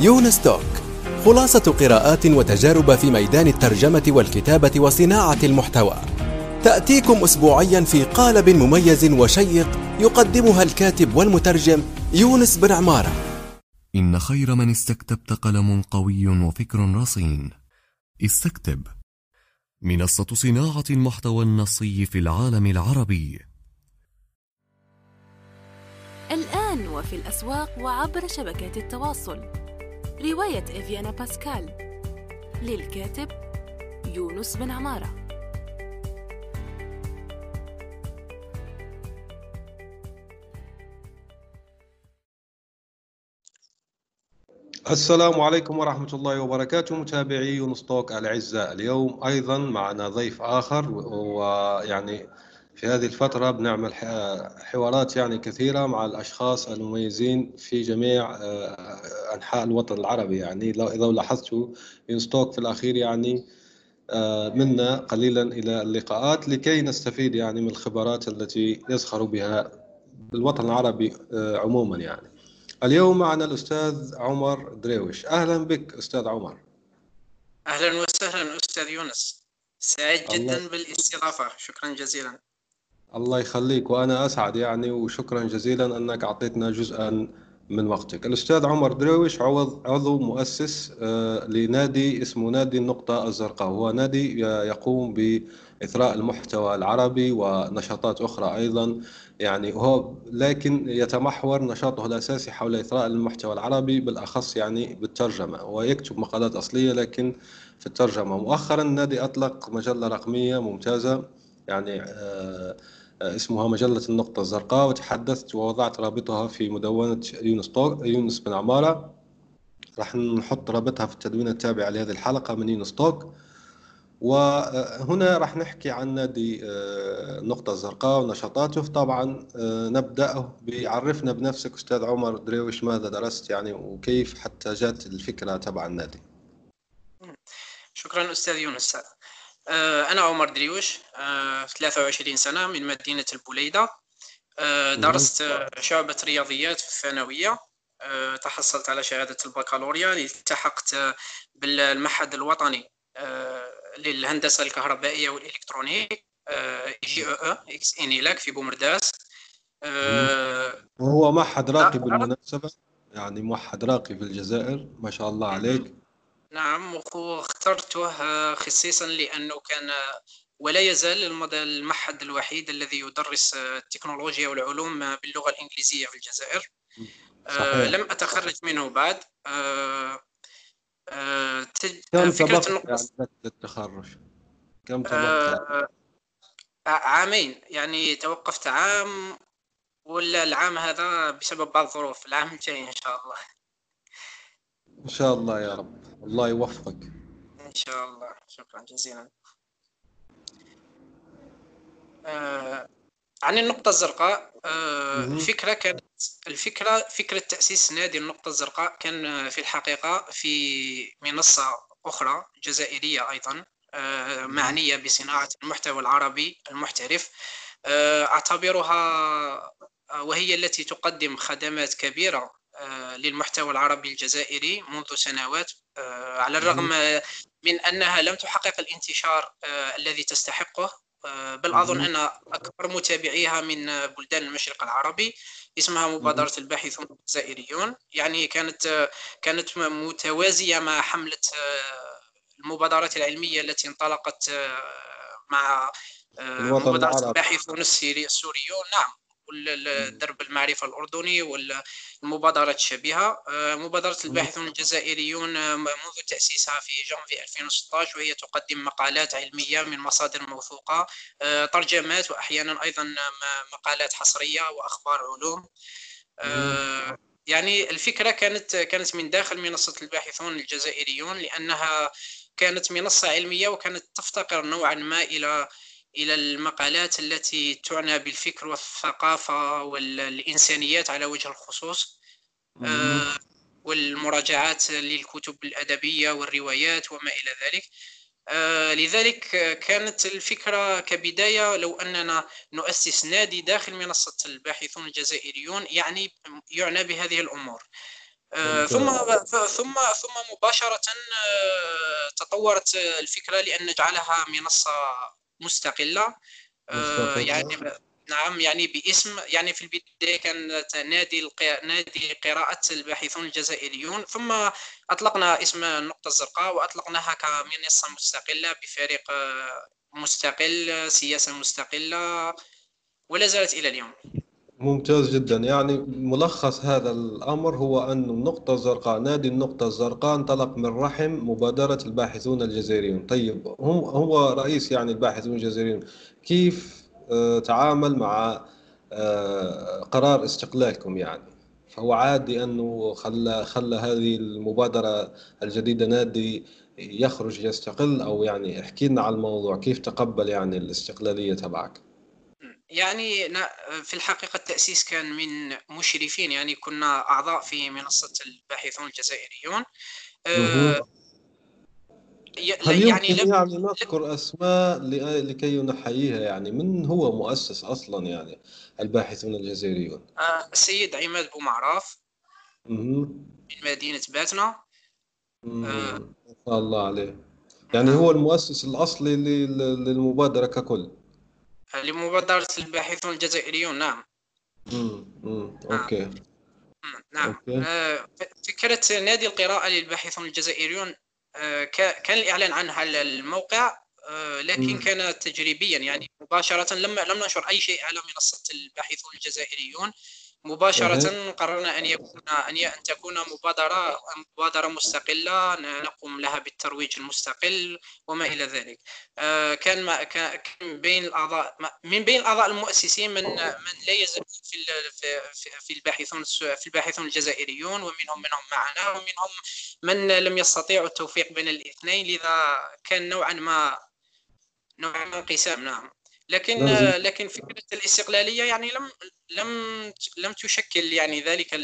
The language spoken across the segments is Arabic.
يونس توك خلاصة قراءات وتجارب في ميدان الترجمة والكتابة وصناعة المحتوى. تأتيكم أسبوعيا في قالب مميز وشيق يقدمها الكاتب والمترجم يونس بن عمارة. إن خير من استكتبت قلم قوي وفكر رصين. استكتب. منصة صناعة المحتوى النصي في العالم العربي. الآن وفي الأسواق وعبر شبكات التواصل. رواية إفيانا باسكال للكاتب يونس بن عمارة. السلام عليكم ورحمة الله وبركاته متابعي يونس توك الأعزاء اليوم. أيضا معنا ضيف آخر ويعني في هذه الفترة بنعمل حوارات يعني كثيرة مع الأشخاص المميزين في جميع آه، أنحاء الوطن العربي يعني. إذا لاحظتوا يونس توك في الأخير يعني آه، منا قليلا إلى اللقاءات لكي نستفيد يعني من الخبرات التي يزخر بها الوطن العربي آه، عموما يعني. اليوم معنا الأستاذ عمر درويش أهلا بك أستاذ عمر. أهلا وسهلا أستاذ يونس. سعيد جدا بالاستضافة. شكرا جزيلا. الله يخليك وأنا أسعد يعني وشكرا جزيلا أنك أعطيتنا جزءا من وقتك. الأستاذ عمر درويش عضو مؤسس آه، لنادي اسمه نادي النقطة الزرقاء. هو نادي يقوم بإثراء المحتوى العربي ونشاطات أخرى أيضا. يعني هو لكن يتمحور نشاطه الأساسي حول إثراء المحتوى العربي بالأخص يعني بالترجمة. ويكتب مقالات أصلية لكن في الترجمة. مؤخرا النادي أطلق مجلة رقمية ممتازة. يعني آه اسمها مجلة النقطة الزرقاء وتحدثت ووضعت رابطها في مدونة يونس, يونس بن عمارة. راح نحط رابطها في التدوين التابع لهذه الحلقة من يونس توك وهنا راح نحكي عن نادي النقطة آه، الزرقاء ونشاطاته. طبعا آه، نبدأ بعرفنا بنفسك أستاذ عمر دريوش ماذا درست يعني وكيف حتى جات الفكرة تبع النادي. شكرا أستاذ يونس. آه، أنا عمر دريوش 23 سنة من مدينة البليدة درست شعبة رياضيات في الثانوية. تحصلت على شهادة البكالوريا. التحقت بالمعهد الوطني للهندسة الكهربائية والالكترونيك IGEE ou ex INELEC في بومرداس. وهو معهد راقي بالمناسبة يعني موحد راقي في الجزائر ما شاء الله عليك. نعم واخترته خصيصا لأنه كان ولا يزال المعهد الوحيد الذي يدرس التكنولوجيا والعلوم باللغة الإنجليزية في الجزائر. صحيح. لم أتخرج منه بعد. آه، كم فكرة النقطة يعني التخرج؟ كم آه عامين. يعني توقفت عام ولا العام هذا بسبب بعض الظروف. العام الجاي إن شاء الله. إن شاء الله يا رب. الله يوفقك. إن شاء الله. شكرا جزيلا. آه عن النقطة الزرقاء آه الفكرة كانت الفكرة فكرة تأسيس نادي النقطة الزرقاء كان في الحقيقة في منصة أخرى جزائرية أيضا آه، معنية بصناعة المحتوى العربي المحترف. آه، أعتبرها آه، وهي التي تقدم خدمات كبيرة للمحتوى العربي الجزائري منذ سنوات على الرغم من أنها لم تحقق الانتشار الذي تستحقه بل أظن أن أكبر متابعيها من بلدان المشرق العربي اسمها مبادرة الباحثون الجزائريون. يعني كانت كانت متوازية مع حملة آه، المبادرات العلمية التي انطلقت آه، مع آه، مبادرة الباحثون السوريون. نعم. درب المعرفة الأردني والمبادرات الشبيهة. آه، مبادرة الباحثون الجزائريون آه، منذ تأسيسها في جانفي 2016 وهي تقدم مقالات علمية من مصادر موثوقة آه، ترجمات وأحيانا أيضا مقالات حصرية وأخبار علوم. يعني الفكرة كانت كانت من داخل منصة الباحثون الجزائريون لأنها كانت منصة علمية وكانت تفتقر نوعا ما إلى إلى المقالات التي تعنى بالفكر والثقافة والإنسانيات على وجه الخصوص آه، والمراجعات للكتب الأدبية والروايات وما إلى ذلك. آه، لذلك كانت الفكرة كبداية لو أننا نؤسس نادي داخل منصة الباحثون الجزائريون يعني يعنى بهذه الأمور. آه، ثم ثم ثم مباشرة تطورت الفكرة لأن نجعلها منصة مستقلة. آه، يعني نعم يعني باسم يعني في البداية كانت نادي. نادي قراءة الباحثون الجزائريون. ثم أطلقنا اسم النقطة الزرقاء وأطلقناها كمنصة مستقلة بفريق مستقل سياسة مستقلة ولا زالت إلى اليوم. ممتاز جدا. يعني ملخص هذا الأمر هو أن النقطة الزرقاء نادي النقطة الزرقاء انطلق من رحم مبادرة الباحثون الجزائريون. طيب هم هو رئيس يعني الباحثون الجزائريون. كيف آه، تعامل مع آه، قرار استقلالكم يعني؟ فهو عادي أنه خلى خلى هذه المبادرة الجديدة نادي يخرج يستقل أو يعني احكي لنا على الموضوع. كيف تقبل يعني الاستقلالية تبعك؟ يعني في الحقيقة التأسيس كان من مشرفين يعني كنا أعضاء في منصة الباحثون الجزائريون. أه هل يعني لم يعني نذكر أسماء لكي نحييها؟ يعني من هو مؤسس أصلا يعني الباحثون الجزائريون؟ أه السيد عماد بومعراف من مدينة باتنا. أه ما شاء الله عليه. يعني هو المؤسس الأصلي للمبادرة ككل. لمبادرة الباحثون الجزائريون نعم. امم OK. نعم. OK. آه، فكرة نادي القراءة للباحثون الجزائريون آه، كان الإعلان عنها على الموقع آه، لكن مم. كان تجريبيا يعني مباشرة لم لم ننشر أي شيء على منصة الباحثون الجزائريون. مباشرة قررنا أن يكون أن أن تكون مبادرة مبادرة مستقلة نقوم لها بالترويج المستقل وما إلى ذلك. آه، كان كان بين الأعضاء من بين الأعضاء المؤسسين من من لا يزال في في الباحثون في الباحثون الجزائريون ومنهم منهم معنا ومنهم من لم يستطيعوا التوفيق بين الاثنين لذا كان نوعا ما نوعا ما انقسام. نعم. لكن لكن فكرة الاستقلالية يعني لم لم لم تشكل يعني ذلك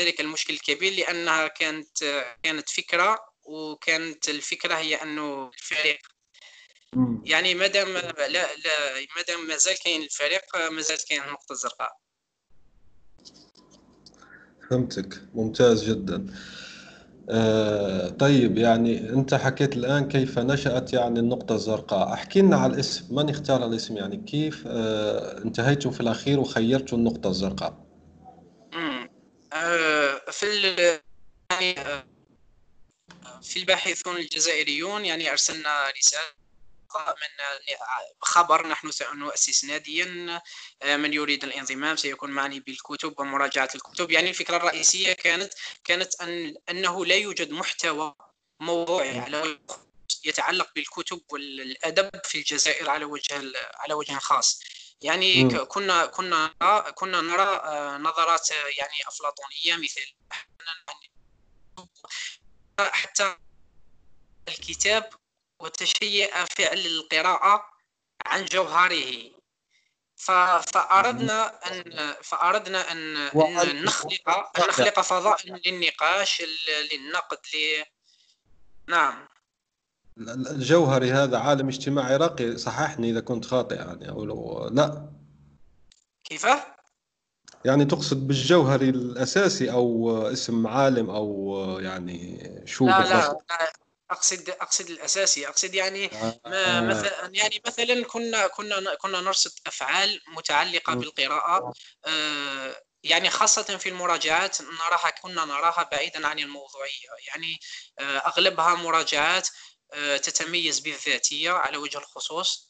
ذلك المشكل الكبير لأنها كانت كانت فكرة وكانت الفكرة هي أنه الفريق يعني ما دام لا لا ما دام ما زال كاين الفريق ما زالت كاين النقطه الزرقاء فهمتك. ممتاز جدا. آه، طيب يعني أنت حكيت الآن كيف نشأت يعني النقطة الزرقاء. احكي لنا على الاسم. من اختار الاسم؟ يعني كيف آه، انتهيتم في الأخير وخيرتوا النقطة الزرقاء؟ آه، في يعني في الباحثون الجزائريون يعني أرسلنا رسالة من خبر نحن سنؤسس ناديا آه، من يريد الانضمام سيكون معني بالكتب ومراجعة الكتب. يعني الفكرة الرئيسية كانت كانت أن أنه لا يوجد محتوى موضوعي على يتعلق بالكتب والأدب في الجزائر على وجه على وجه خاص. يعني م. كنا كنا كنا نرى آه، نظرات يعني أفلاطونية مثل حتى الكتاب وتشيء فعل القراءة عن جوهره. فأردنا أن فأردنا أن, أن نخلق أن نخلق فضاء للنقاش للنقد ل... نعم. الجوهري هذا عالم اجتماعي راقي صححني إذا كنت خاطئ يعني أو لو لا. كيف؟ يعني تقصد بالجوهري الأساسي أو اسم عالم أو يعني شو لا لا, لا. أقصد أقصد الأساسي. أقصد يعني آه. ما مثلا يعني مثلا كنا كنا كنا نرصد أفعال متعلقة بالقراءة آه، يعني خاصة في المراجعات نراها كنا نراها بعيدا عن الموضوعية. يعني آه، أغلبها مراجعات تتميز بالذاتية على وجه الخصوص. آه،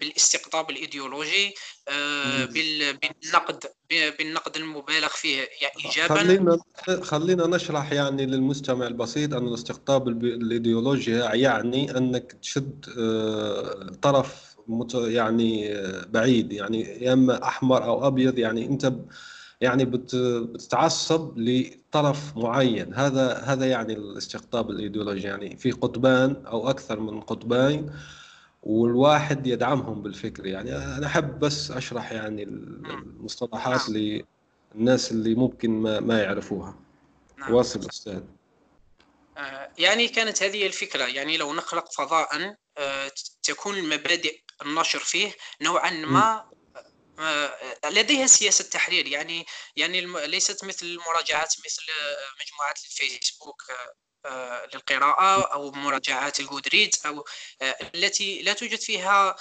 بالاستقطاب الإيديولوجي آه، بالنقد بالنقد المبالغ فيه يعني ايجابا. خلينا خلينا نشرح يعني للمستمع البسيط أن الاستقطاب الإيديولوجي يعني أنك تشد آه، طرف يعني بعيد يعني يا إما أحمر أو أبيض يعني أنت يعني بتتعصب لطرف معين. هذا هذا يعني الاستقطاب الإيديولوجي يعني في قطبان أو أكثر من قطبين والواحد يدعمهم بالفكر. يعني أنا أحب بس أشرح يعني المصطلحات نعم. للناس اللي ممكن ما, ما يعرفوها. نعم. واصل أستاذ. آه، يعني كانت هذه الفكرة. يعني لو نخلق فضاء آه، تكون المبادئ النشر فيه نوعا ما لديها سياسة تحرير. يعني يعني ليست مثل المراجعات مثل مجموعات الفيسبوك للقراءة أو مراجعات الجودريد أو التي لا توجد فيها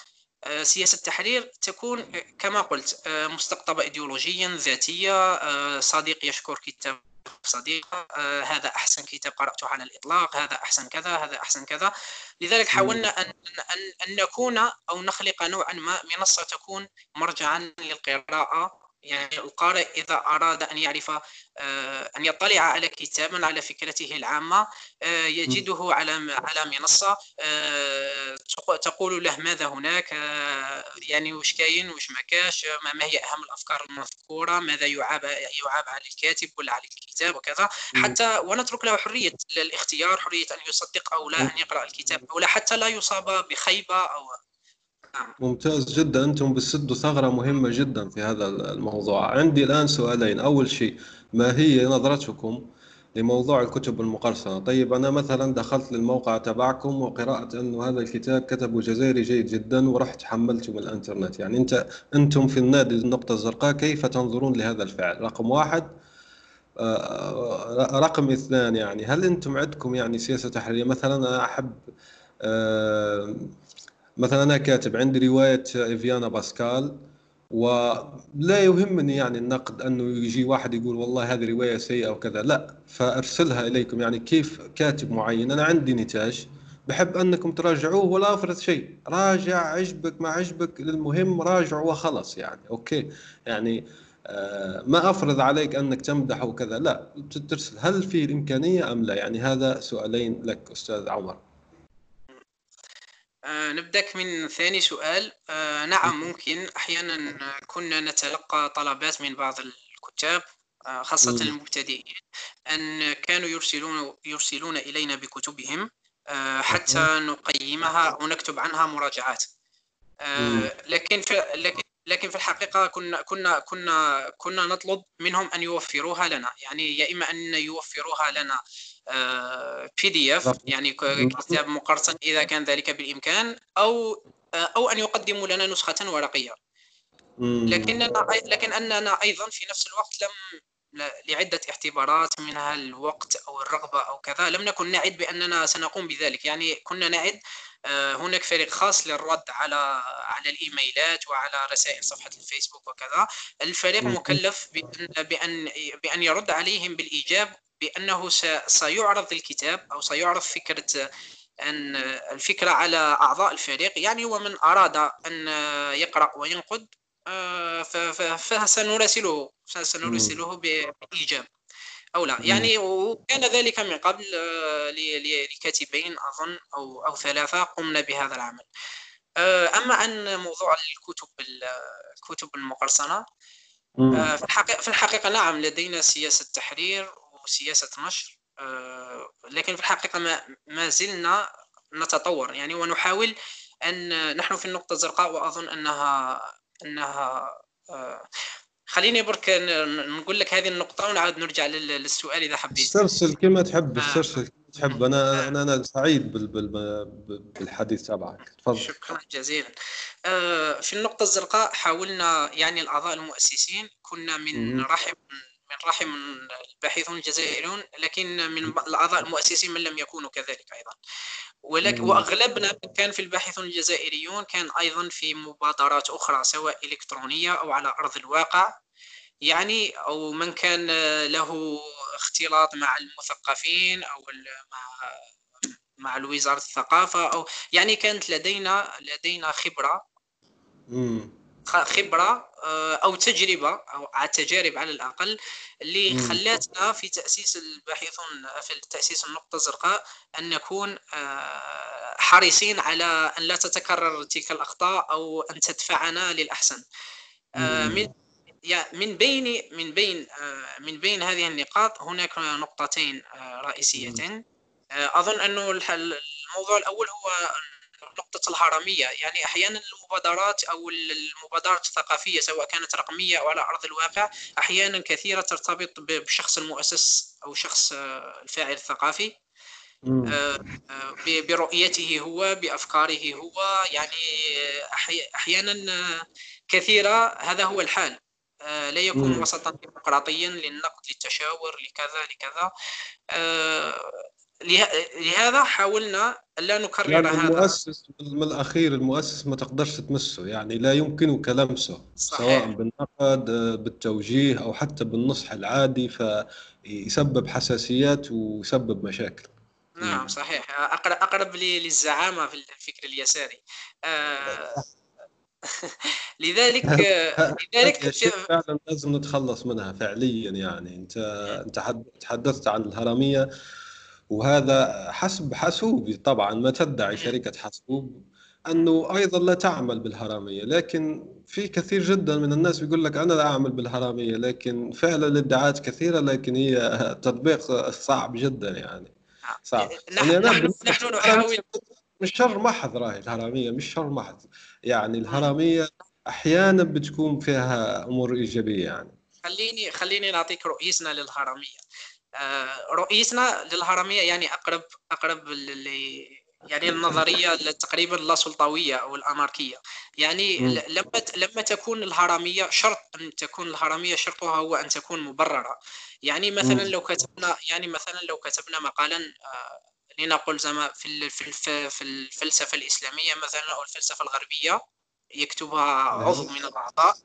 سياسة تحرير تكون كما قلت مستقطبة إيديولوجيا ذاتية. صديق يشكر كتاب صديقة آه هذا أحسن كتاب قرأته على الإطلاق هذا أحسن كذا هذا أحسن كذا. لذلك حاولنا أن, أن, أن نكون أو نخلق نوعا ما منصة تكون مرجعا للقراءة يعني القارئ إذا أراد أن يعرف آه، أن يطلع على كتاب على فكرته العامة آه، يجده على على منصة آه، تقول له ماذا هناك؟ يعني وش كاين؟ وش ما كاش؟ ما هي أهم الأفكار المذكورة؟ ماذا يعاب يعاب على الكاتب ولا على الكتاب وكذا؟ حتى ونترك له حرية الاختيار حرية أن يصدق أو لا أن يقرأ الكتاب أو لا حتى لا يصاب بخيبة أو ممتاز جدا. أنتم بتسدوا ثغرة مهمة جدا في هذا الموضوع. عندي الآن سؤالين. أول شيء ما هي نظرتكم لموضوع الكتب المقرصنة؟ طيب أنا مثلا دخلت للموقع تبعكم وقرأت انه هذا الكتاب كتبه جزائري جيد جدا ورحت حملته من الإنترنت. يعني أنت أنتم في النادي النقطة الزرقاء كيف تنظرون لهذا الفعل؟ رقم واحد. آه، رقم اثنان يعني هل أنتم عندكم يعني سياسة تحريرية؟ مثلا أنا أحب آه، مثلا أنا كاتب عندي رواية إيفيانا باسكال ولا يهمني يعني النقد أنه يجي واحد يقول والله هذه رواية سيئة وكذا لا. فأرسلها إليكم. يعني كيف كاتب معين؟ أنا عندي نتاج بحب أنكم تراجعوه ولا أفرض شيء. راجع عجبك ما عجبك المهم راجع وخلص يعني. أوكي. يعني آه ما أفرض عليك أنك تمدح وكذا لا. ترسل هل في الإمكانية أم لا؟ يعني هذا سؤالين لك أستاذ عمر. آه، نبدأ من ثاني سؤال. آه، نعم ممكن. أحيانا كنا نتلقى طلبات من بعض الكتاب آه، خاصة المبتدئين أن كانوا يرسلون يرسلون إلينا بكتبهم حتى نقيمها ونكتب عنها مراجعات. لكن في لكن لكن في الحقيقة كنا كنا كنا كنا نطلب منهم أن يوفروها لنا. يعني يا إما أن يوفروها لنا بي دي اف يعني كتاب مقرصن إذا كان ذلك بالإمكان أو آه، أو أن يقدموا لنا نسخة ورقية. لكننا لكن أننا أيضا في نفس الوقت لم لعدة اعتبارات منها الوقت أو الرغبة أو كذا لم نكن نعد بأننا سنقوم بذلك. يعني كنا نعد آه، هناك فريق خاص للرد على على الإيميلات وعلى رسائل صفحة الفيسبوك وكذا. الفريق مكلف بأن بأن بأن يرد عليهم بالإيجاب بأنه سيعرض الكتاب أو سيعرض فكرة أن الفكرة على أعضاء الفريق. يعني ومن أراد أن يقرأ وينقد آه، فسنراسله سنرسله بإيجاب. أو لا. يعني وكان ذلك من قبل آه، لكاتبين أظن أو أو ثلاثة قمنا بهذا العمل. آه، أما عن موضوع الكتب الكتب المقرصنة في الحقيقة في الحقيقة نعم لدينا سياسة تحرير وسياسة نشر لكن في الحقيقة ما ما زلنا نتطور. يعني ونحاول أن نحن في النقطة الزرقاء وأظن أنها أنها آه، خليني برك نقول لك هذه النقطة ونعود نرجع للسؤال إذا حبيت. استرسل كما تحب آه. استرسل تحب. أنا أنا أنا سعيد بالحديث تبعك. تفضل. شكرا جزيلا. آه، في النقطة الزرقاء حاولنا يعني الأعضاء المؤسسين كنا من رحم من رحم الباحثون الجزائريون لكن من الأعضاء المؤسسين من لم يكونوا كذلك أيضا. ولكن وأغلبنا كان في الباحثون الجزائريون كان أيضا في مبادرات أخرى سواء إلكترونية أو على أرض الواقع. يعني أو من كان له اختلاط مع المثقفين أو مع مع وزاره الثقافة أو يعني كانت لدينا لدينا خبرة. خبرة آه، أو تجربة أو تجارب على الأقل اللي خلاتنا في تأسيس الباحثون في تأسيس النقطة الزرقاء أن نكون آه، حريصين على أن لا تتكرر تلك الأخطاء أو أن تدفعنا للأحسن. آه، من من بين من بين من بين هذه النقاط هناك نقطتين رئيسيتين. أظن أنه الموضوع الأول هو نقطة الهرمية. يعني أحيانا المبادرات أو المبادرات الثقافية سواء كانت رقمية أو على أرض الواقع أحيانا كثيرة ترتبط بشخص المؤسس أو شخص الفاعل الثقافي. برؤيته هو بأفكاره هو. يعني أحيانا كثيرة هذا هو الحال. لا يكون وسطا ديمقراطيا للنقد للتشاور لكذا لكذا. لهذا حاولنا ألا نكرر يعني هذا. المؤسس من الأخير المؤسس ما تقدرش تمسه يعني لا يمكنك لمسه صحيح. سواء بالنقد بالتوجيه أو حتى بالنصح العادي فيسبب حساسيات ويسبب مشاكل. نعم صحيح. اقرب أقرب للزعامة في الفكر اليساري. آه لذلك لذلك فعلا لازم نتخلص منها فعليا يعني. انت أنت تحدثت عن الهرمية. وهذا حسب حاسوب طبعا ما تدعي شركة حاسوب أنه أيضا لا تعمل بالهرامية لكن في كثير جدا من الناس بيقول لك أنا لا أعمل بالهرامية لكن فعلا الادعاءات كثيرة لكن هي تطبيق صعب جدا يعني. صعب. نحن, يعني نحن, نحن نحاول مش شر محض راهي الهرامية مش شر محض. يعني الهرامية أحيانا بتكون فيها أمور إيجابية يعني. خليني خليني نعطيك رؤيتنا للهرميه رؤيتنا للهرمية يعني أقرب أقرب يعني النظرية تقريبا لا سلطوية أو الأناركية. يعني لما لما تكون الهرمية شرط أن تكون الهرمية شرطها هو أن تكون مبررة. يعني مثلا لو كتبنا يعني مثلا لو كتبنا مقالا آه، لنقل زعما في في الفلسفة الإسلامية مثلا أو الفلسفة الغربية يكتبها عضو من الأعضاء.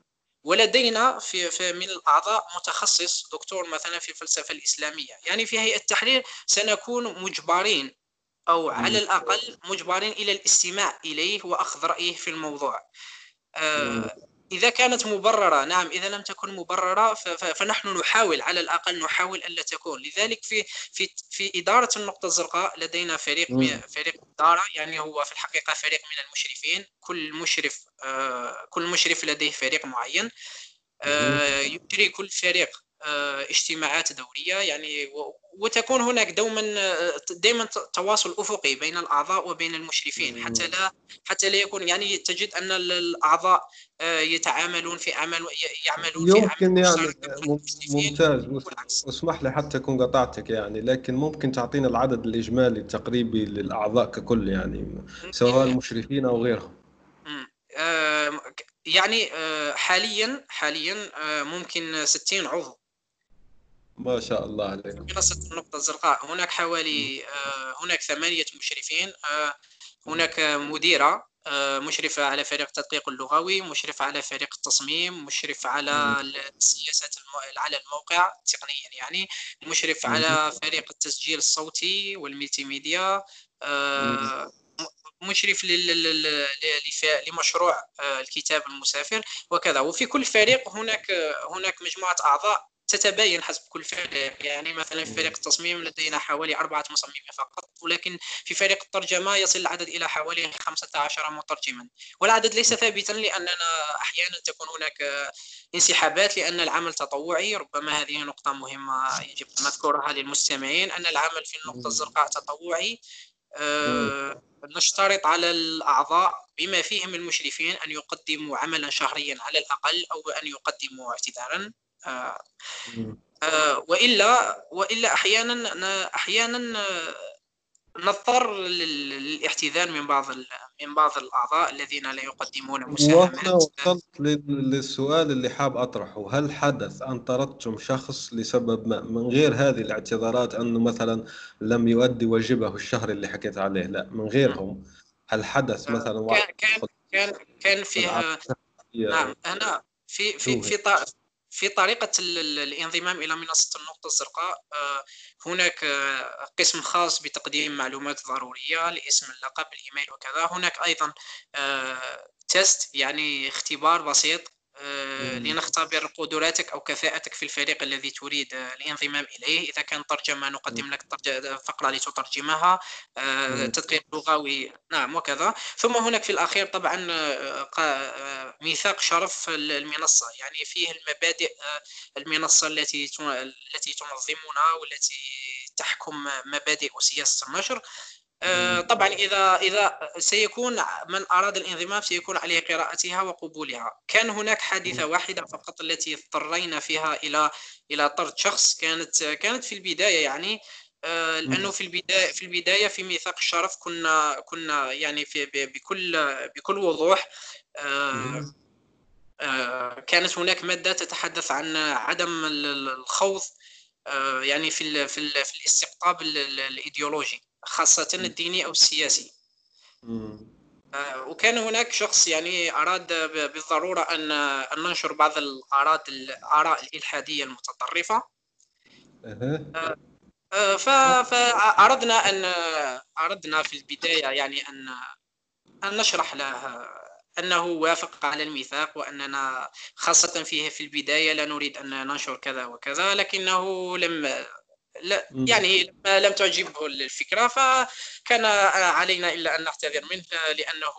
ولدينا في, في من الأعضاء متخصص دكتور مثلا في الفلسفة الإسلامية. يعني في هيئة التحرير سنكون مجبرين أو على الأقل مجبرين إلى الاستماع إليه وأخذ رأيه في الموضوع. آه إذا كانت مبررة نعم إذا لم تكن مبررة فنحن نحاول على الأقل نحاول ألا تكون. لذلك في في في إدارة النقطة الزرقاء لدينا فريق فريق إدارة يعني هو في الحقيقة فريق من المشرفين. كل مشرف آه، كل مشرف لديه فريق معين. آه، يجري كل فريق آه، اجتماعات دورية يعني وتكون هناك دوما دائما تواصل أفقي بين الأعضاء وبين المشرفين. حتى لا حتى لا يكون يعني تجد أن الأعضاء آه، يتعاملون في عمل يعملون يمكن في عمل يعني ممتاز. اسمح لي حتى أكون قطعتك يعني لكن ممكن تعطينا العدد الإجمالي التقريبي للأعضاء ككل يعني سواء المشرفين أو غيرهم؟ آه، يعني حاليا حاليا ممكن 60 عضو. ما شاء الله عليك. منصة النقطة الزرقاء. هناك حوالي آه، هناك ثمانية مشرفين. آه، هناك مديرة آه، مشرفة على فريق التدقيق اللغوي مشرف على فريق التصميم مشرف على السياسات على الموقع تقنيا يعني. مشرف على فريق التسجيل الصوتي والميتي ميديا مشرف لمشروع الكتاب المسافر وكذا. وفي كل فريق هناك هناك مجموعة أعضاء. تتباين حسب كل فريق. يعني مثلا في فريق التصميم لدينا حوالي أربعة مصممين فقط ولكن في فريق الترجمة يصل العدد إلى حوالي 15 مترجما. والعدد ليس ثابتا لأننا أحيانا تكون هناك انسحابات لأن العمل تطوعي. ربما هذه نقطة مهمة يجب مذكورها للمستمعين أن العمل في النقطة الزرقاء تطوعي. أه نشترط على الأعضاء بما فيهم المشرفين أن يقدموا عملا شهريا على الأقل أو أن يقدموا اعتذارا وإلا وإلا أحيانا أحيانا نضطر للاعتذار من بعض من بعض الأعضاء الذين لا يقدمون مساهمات. وصلت للسؤال اللي حاب أطرحه. هل حدث أن طردتم شخص لسبب ما من غير هذه الاعتذارات أنه مثلا لم يؤدي واجبه الشهر اللي حكيت عليه؟ لا من غيرهم. هل حدث مثلا كان كان كان, كان فيها نعم هنا في في في في طريقة الانضمام إلى منصة النقطة الزرقاء آه، هناك آه، قسم خاص بتقديم معلومات ضرورية لاسم اللقب الإيميل وكذا. هناك أيضا تيست آه، يعني اختبار بسيط لنختبر قدراتك أو كفاءتك في الفريق الذي تريد آه، الانضمام إليه. إذا كان ترجمة نقدم لك فقرة لتترجمها آه، تدقيق لغوي. نعم وكذا. ثم هناك في الأخير طبعا ميثاق شرف المنصة. يعني فيه المبادئ المنصة التي التي تنظمنا والتي تحكم مبادئ وسياسة النشر. آه، طبعا إذا إذا سيكون من أراد الانضمام سيكون عليه قراءتها وقبولها. كان هناك حادثة واحدة فقط التي اضطرينا فيها إلى إلى طرد شخص. كانت كانت في البداية يعني آه، لأنه في البدايه في البداية في ميثاق الشرف كنا كنا يعني في بكل بكل وضوح آه، آه، كانت هناك مادة تتحدث عن عدم الخوض يعني في في الاستقطاب الإيديولوجي. خاصة الديني أو السياسي. وكان هناك شخص يعني أراد بالضرورة ان أن ننشر بعض الآراء الاراء الإلحادية المتطرفة. آه، فأردنا أن أردنا في البداية يعني أن أن نشرح له أنه وافق على الميثاق وأننا خاصة فيه في البداية لا نريد أن ننشر كذا وكذا لكنه لم لا يعني لم تعجبه الفكرة فكان علينا إلا أن نعتذر منه لأنه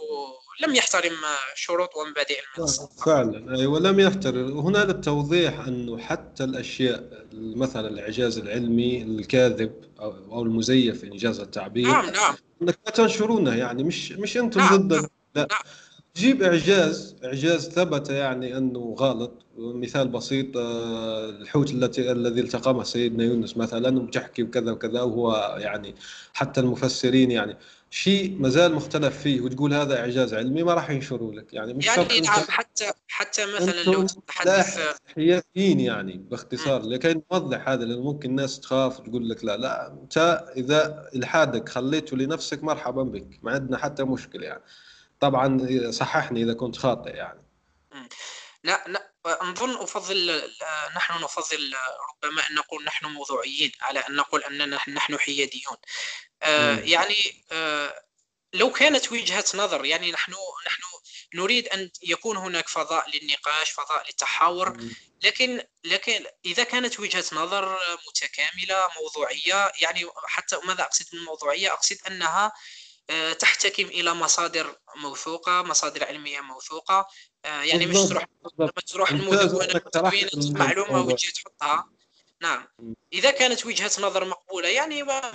لم يحترم شروط ومبادئ المنصة فعلا أيوة لم يحترم. هنا للتوضيح أنه حتى الأشياء مثلا الإعجاز العلمي الكاذب أو المزيف إنجاز التعبير نعم نعم. أنك لا تنشرونه يعني مش مش أنتم نعم ضد نعم لا. نعم. جيب إعجاز إعجاز ثبت يعني أنه غلط مثال بسيط آه، الحوت التي الذي التقمه سيدنا يونس مثلا وبتحكي وكذا وكذا وهو يعني حتى المفسرين يعني. شيء ما زال مختلف فيه وتقول هذا إعجاز علمي ما راح ينشروا لك. يعني مش يعني نعم حتى حتى مثلا لو تتحدث حياديين يعني باختصار. لكي نوضح هذا لأنه ممكن الناس تخاف وتقول لك لا لا أنت إذا الحادك خليته لنفسك مرحبا بك. ما عندنا حتى مشكلة يعني. طبعا صححني إذا كنت خاطئ يعني. لا لا. أظن أفضل نحن نفضل ربما أن نقول نحن موضوعيين على أن نقول أننا نحن حياديون. آه، يعني آه، لو كانت وجهة نظر يعني نحن نحن نريد أن يكون هناك فضاء للنقاش فضاء للتحاور لكن لكن إذا كانت وجهة نظر متكاملة موضوعية يعني حتى ماذا أقصد بالموضوعية أقصد أنها آه، تحتكم إلى مصادر موثوقة مصادر علمية موثوقة آه، يعني مش تروح تروح المدونه تدوين معلومه وتجي تحطها نعم. إذا كانت وجهة نظر مقبولة يعني ما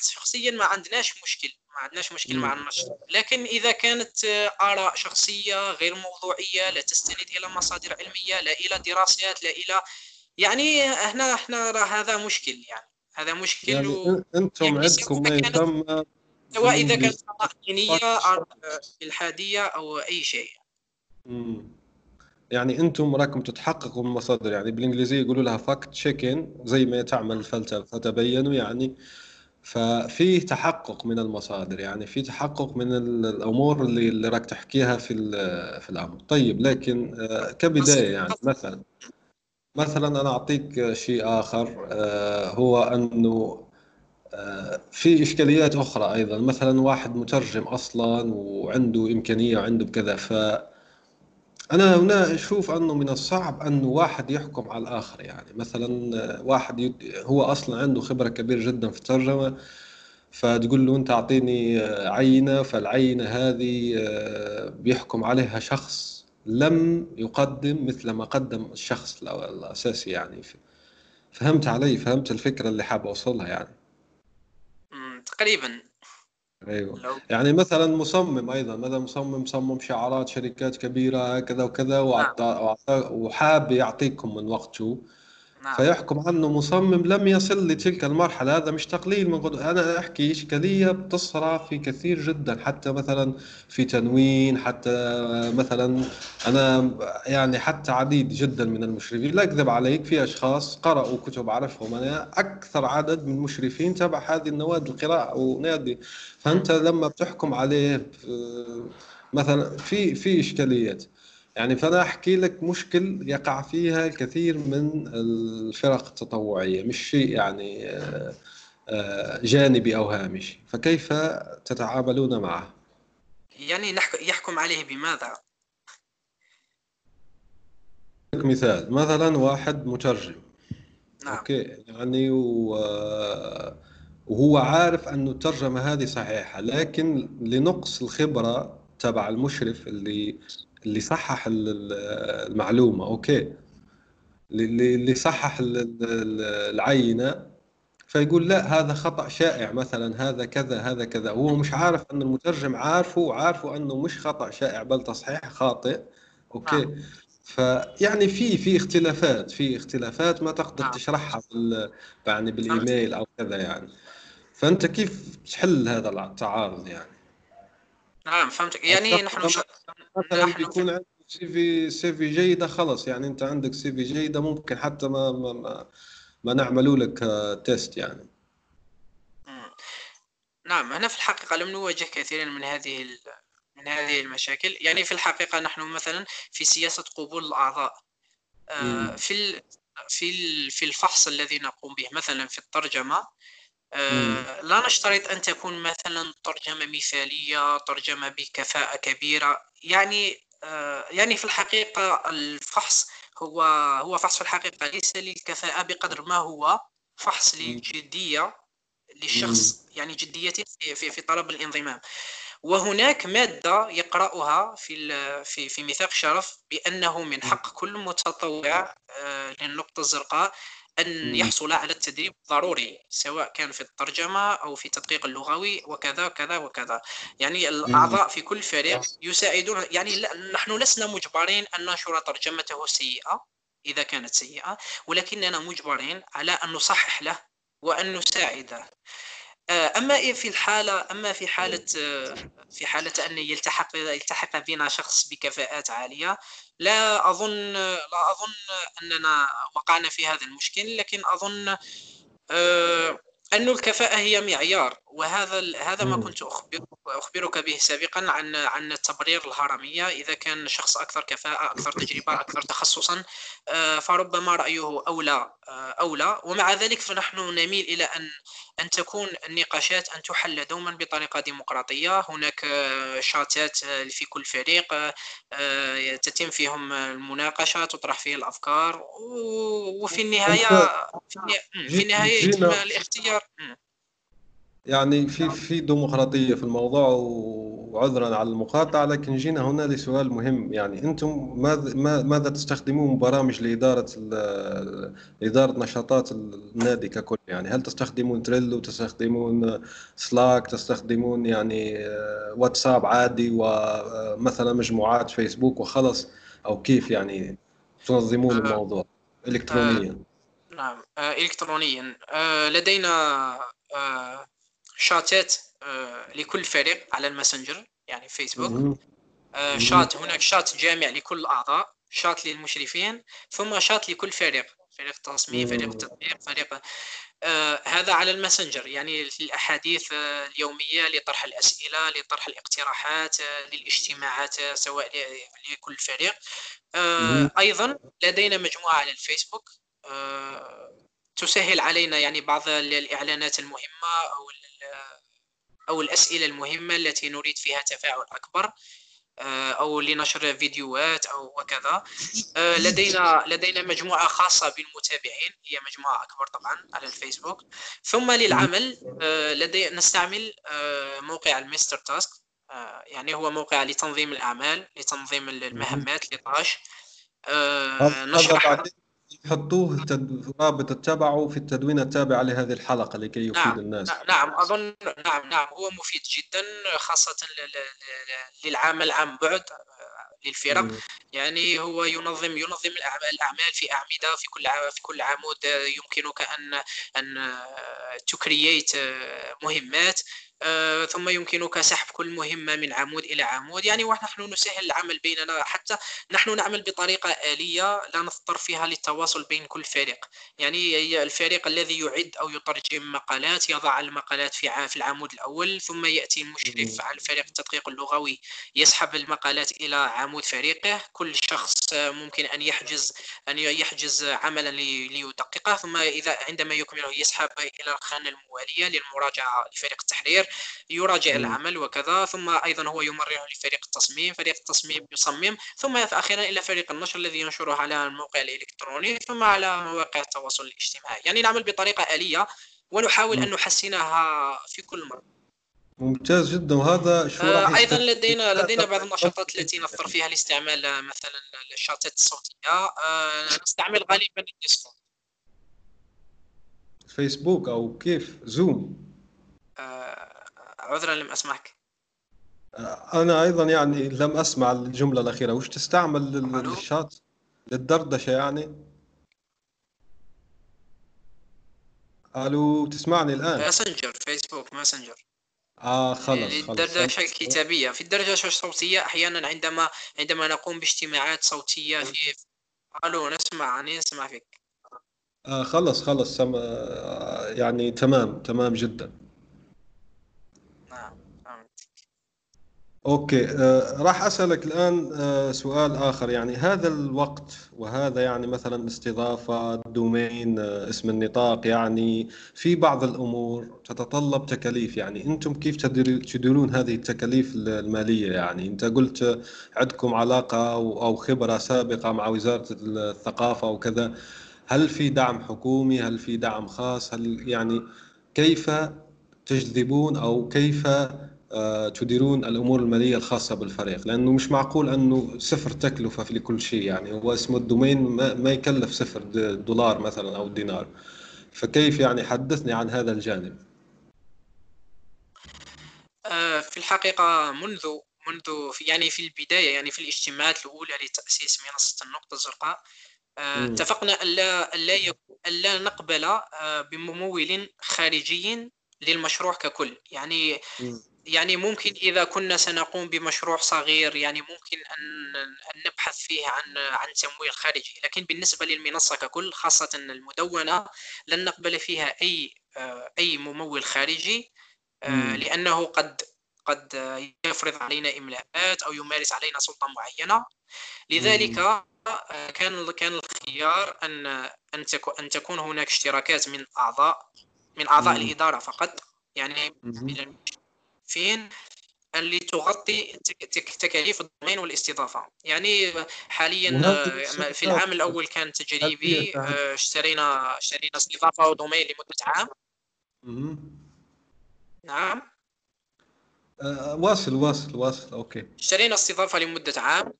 شخصيا ما عندناش مشكل ما عندناش مشكل مع النشر. لكن إذا كانت آراء شخصية غير موضوعية لا تستند إلى مصادر علمية لا إلى دراسات لا إلى يعني هنا إحنا هذا مشكل يعني هذا مشكل يعني و... أنتم يعني عندكم ما يسمى سواء إذا كانت دينية أو إلحادية أو أي شيء. يعني أنتم راكم تتحققوا من المصادر يعني بالإنجليزية يقولوا لها فاكت تشيكين زي ما تعمل الفلسفه فتبينوا يعني. ففي تحقق من المصادر يعني في تحقق من الأمور اللي اللي راك تحكيها في في الأمر. طيب لكن آه، كبداية يعني مثلا مثلا أنا أعطيك شيء آخر آه، هو أنه آه، في إشكاليات أخرى أيضا. مثلا واحد مترجم أصلا وعنده إمكانية وعنده كذا ف أنا هنا أشوف أنه من الصعب انه واحد يحكم على الآخر يعني. مثلا واحد هو أصلا عنده خبرة كبيرة جدا في الترجمة فتقول له أنت أعطيني عينة فالعينة هذه آه، بيحكم عليها شخص لم يقدم مثل ما قدم الشخص الأساسي يعني. فهمت علي فهمت الفكرة اللي حاب أوصلها يعني. تقريبا. أيوه لو... يعني مثلا مصمم أيضا مثلا مصمم صمم شعارات شركات كبيرة كذا وكذا نعم. وحاب يعطيكم من وقته نعم. فيحكم عنه مصمم لم يصل لتلك المرحلة. هذا مش تقليل من قدر أنا أحكي اشكاليه بتصرى في كثير جدا حتى مثلا في تنوين حتى مثلا أنا يعني حتى عديد جدا من المشرفين لا اكذب عليك في أشخاص قرأوا كتب أعرفهم. أنا أكثر عدد من المشرفين تبع هذه النوادي القراءة ونادي. فأنت لما بتحكم عليه مثلا في في إشكاليات. يعني فأنا أحكي لك مشكل يقع فيها الكثير من الفرق التطوعية مش شيء يعني آه، آه، جانبي أو هامشي. فكيف تتعاملون معه؟ يعني يحكم عليه بماذا؟ مثال مثلا واحد مترجم. نعم. أوكي يعني وهو عارف انه الترجمة هذه صحيحة لكن لنقص الخبرة تبع المشرف اللي اللي صحح المعلومة OK. اللي صحح العينة فيقول لا هذا خطأ شائع مثلا هذا كذا هذا كذا. هو مش عارف أن المترجم عارفه وعارفه أنه مش خطأ شائع بل تصحيح خاطئ OK. نعم. فيعني في في اختلافات في اختلافات ما تقدر نعم. تشرحها بال يعني بالإيميل أو كذا يعني. فأنت كيف تحل هذا التعارض يعني؟ نعم فهمتك. يعني نحن ش... تقدر مثلا نحن في بيكون عندك CV CV جيدة خلص يعني أنت عندك CV جيدة ممكن حتى ما ما ما, ما نعملوا لك test يعني. مم. نعم أنا في الحقيقة لم نواجه كثيرا من هذه ال... من هذه المشاكل. يعني في الحقيقة نحن مثلا في سياسة قبول الأعضاء. آه، في ال... في ال... في الفحص الذي نقوم به مثلا في الترجمة امم آه، لا نشترط أن تكون مثلا ترجمة مثالية ترجمة بكفاءة كبيرة. يعني آه، يعني في الحقيقة الفحص هو هو فحص في الحقيقة ليس للكفاءة بقدر ما هو فحص للجدية للشخص يعني جدية في في في طلب الانضمام. وهناك مادة يقرأها في في في ميثاق شرف بأنه من حق كل متطوع آه، للنقطة الزرقاء أن يحصل على التدريب ضروري سواء كان في الترجمة أو في التدقيق اللغوي وكذا وكذا وكذا. يعني الأعضاء في كل فريق يساعدون يعني نحن لسنا مجبرين أن ننشر ترجمته سيئة إذا كانت سيئة ولكننا مجبرين على أن نصحح له وأن نساعده. آه، أما إيه في الحالة أما في حالة آه، في حالة أن يلتحق يلتحق بنا شخص بكفاءات عالية لا أظن لا أظن أننا وقعنا في هذا المشكل لكن أظن آه، أن الكفاءة هي معيار. وهذا هذا ما كنت أخبر أخبرك به سابقا عن عن التبرير الهرمية. إذا كان شخص أكثر كفاءة أكثر تجربة أكثر تخصصا آه، فربما رأيه أولى آه، أولى. ومع ذلك فنحن نميل إلى أن أن تكون النقاشات أن تحل دوما بطريقة ديمقراطية. هناك آه، شاتات في كل فريق تتم فيهم المناقشة تطرح فيه الأفكار. و- وفي النهاية أنت في النها- مم، في جي- النهاية يتم الاختيار. يعني في في ديمقراطية في الموضوع وعذرا على المقاطعة لكن جينا هنا لسؤال مهم. يعني أنتم ماذا ما- ماذا تستخدمون برامج لإدارة ال- لإدارة نشاطات النادي ككل؟ يعني هل تستخدمون Trello تستخدمون Slack تستخدمون يعني آه، واتساب عادي ومثلا مجموعات فيسبوك وخلص؟ أو كيف يعني تنظمون آه، الموضوع آه، إلكترونيا نعم. آه، إلكترونيا. آه، لدينا آه، شاتات آه، لكل فريق على ال Messenger يعني فيسبوك. آه،. شات هناك شات جامع لكل الأعضاء شات للمشرفين ثم شات لكل فريق فريق تصميم فريق مهم. تطبيق فريق آه، هذا على الماسنجر يعني الأحاديث آه، اليومية لطرح الأسئلة لطرح الاقتراحات آه، للاجتماعات آه، سواء لكل فريق أيضا لدينا مجموعة على الفيسبوك تسهل علينا يعني بعض ال- الإعلانات المهمة أو ال- أو الأسئلة المهمة التي نريد فيها تفاعل أكبر آه، أو لنشر فيديوهات أو وكذا. آه، لدينا لدينا مجموعة خاصة بالمتابعين هي مجموعة أكبر طبعا على الفيسبوك. ثم للعمل آه، لدي نستعمل آه، موقع المستر تاسك آه، يعني هو موقع لتنظيم الأعمال لتنظيم المهمات لطاش. آه، نشرح تد... رابط تتبعه في التدوين التابع لهذه الحلقة لكي يفيد نعم الناس. نعم أظن نعم نعم هو مفيد جدا ل- للعمل عن بعد آه، للفرق. مم. يعني هو ينظم ينظم الأعمال في أعمدة في كل في كل عمود آه، يمكنك أن أن تكرييت مهمات. آه، ثم يمكنك سحب كل مهمة من عمود إلى عمود. يعني ونحن نسهل العمل بيننا. حتى نحن نعمل بطريقة آلية لا نضطر فيها للتواصل بين كل فريق. يعني الفريق الذي يعد أو يترجم مقالات يضع المقالات في في العمود الأول ثم يأتي المشرف على فريق التدقيق اللغوي يسحب المقالات إلى عمود فريقه. كل شخص ممكن أن يحجز أن يحجز عملا لي- ليدققه. ثم إذا عندما يكمله يسحب إلى الخانة الموالية للمراجعة لفريق التحرير. يراجع مم. العمل وكذا ثم أيضا هو يمرره لفريق التصميم فريق التصميم يصمم ثم أخيرا إلى فريق النشر الذي ينشره على الموقع الإلكتروني ثم على مواقع التواصل الاجتماعي. يعني نعمل بطريقة آلية ونحاول مم. أن نحسنها في كل مرة. ممتاز جدا. وهذا شو آه، أيضا يستفيد؟ لدينا لدينا بعض النشاطات التي نضطر فيها لاستعمال مثلا الشاشات الصوتية. آه، نستعمل غالبا ال Discord Facebook أو كيف؟ Zoom آه، عذرا لم أسمعك. أنا أيضا يعني لم أسمع الجملة الأخيرة. وش تستعمل للشات؟ للدردشة يعني؟ ألو تسمعني الآن؟ Messenger Facebook Messenger آه خلص للدردشه الكتابية. في الدردشة الصوتية أحيانا عندما عندما نقوم باجتماعات صوتية في ألو نسمع نسمع فيك. آه خلص خلص سم... آه يعني تمام تمام جدا. OK. آه راح أسألك الآن آه سؤال آخر. يعني هذا الوقت وهذا يعني مثلا استضافة domain آه اسم النطاق يعني في بعض الأمور تتطلب تكاليف. يعني أنتم كيف تديرون هذه التكاليف المالية؟ يعني أنت قلت عندكم علاقة أو خبرة سابقة مع وزارة الثقافة وكذا. هل في دعم حكومي؟ هل في دعم خاص؟ هل يعني كيف تجذبون أو كيف تديرون الأمور المالية الخاصة بالفريق لأنه مش معقول أنه صفر تكلفة في كل شيء. يعني هو اسمه الدومين ما يكلف صفر دولار مثلا أو دينار. فكيف يعني حدثني عن هذا الجانب؟ آه، في الحقيقة منذ منذ في يعني في البداية يعني في الاجتماعات الأولى لتأسيس منصة النقطة الزرقاء آه، اتفقنا الا الا الا نقبل بممول خارجي للمشروع ككل. يعني يعني ممكن إذا كنا سنقوم بمشروع صغير يعني ممكن أن أن نبحث فيه عن عن تمويل خارجي. لكن بالنسبة للمنصة ككل خاصة المدونة لن نقبل فيها أي أي ممول خارجي آه، لأنه قد قد يفرض علينا إملاءات أو يمارس علينا سلطة معينة. لذلك آه، كان كان الخيار أن أن أن تكون هناك اشتراكات من أعضاء من أعضاء الإدارة فقط. يعني فين اللي تغطي تكاليف الضمان والاستضافة. يعني حاليا في العام الأول كان تجريبي آه، اشترينا اشترينا استضافة ودومين لمدة عام. نعم. آه، واصل واصل واصل. أوكي. اشترينا استضافة لمدة عام.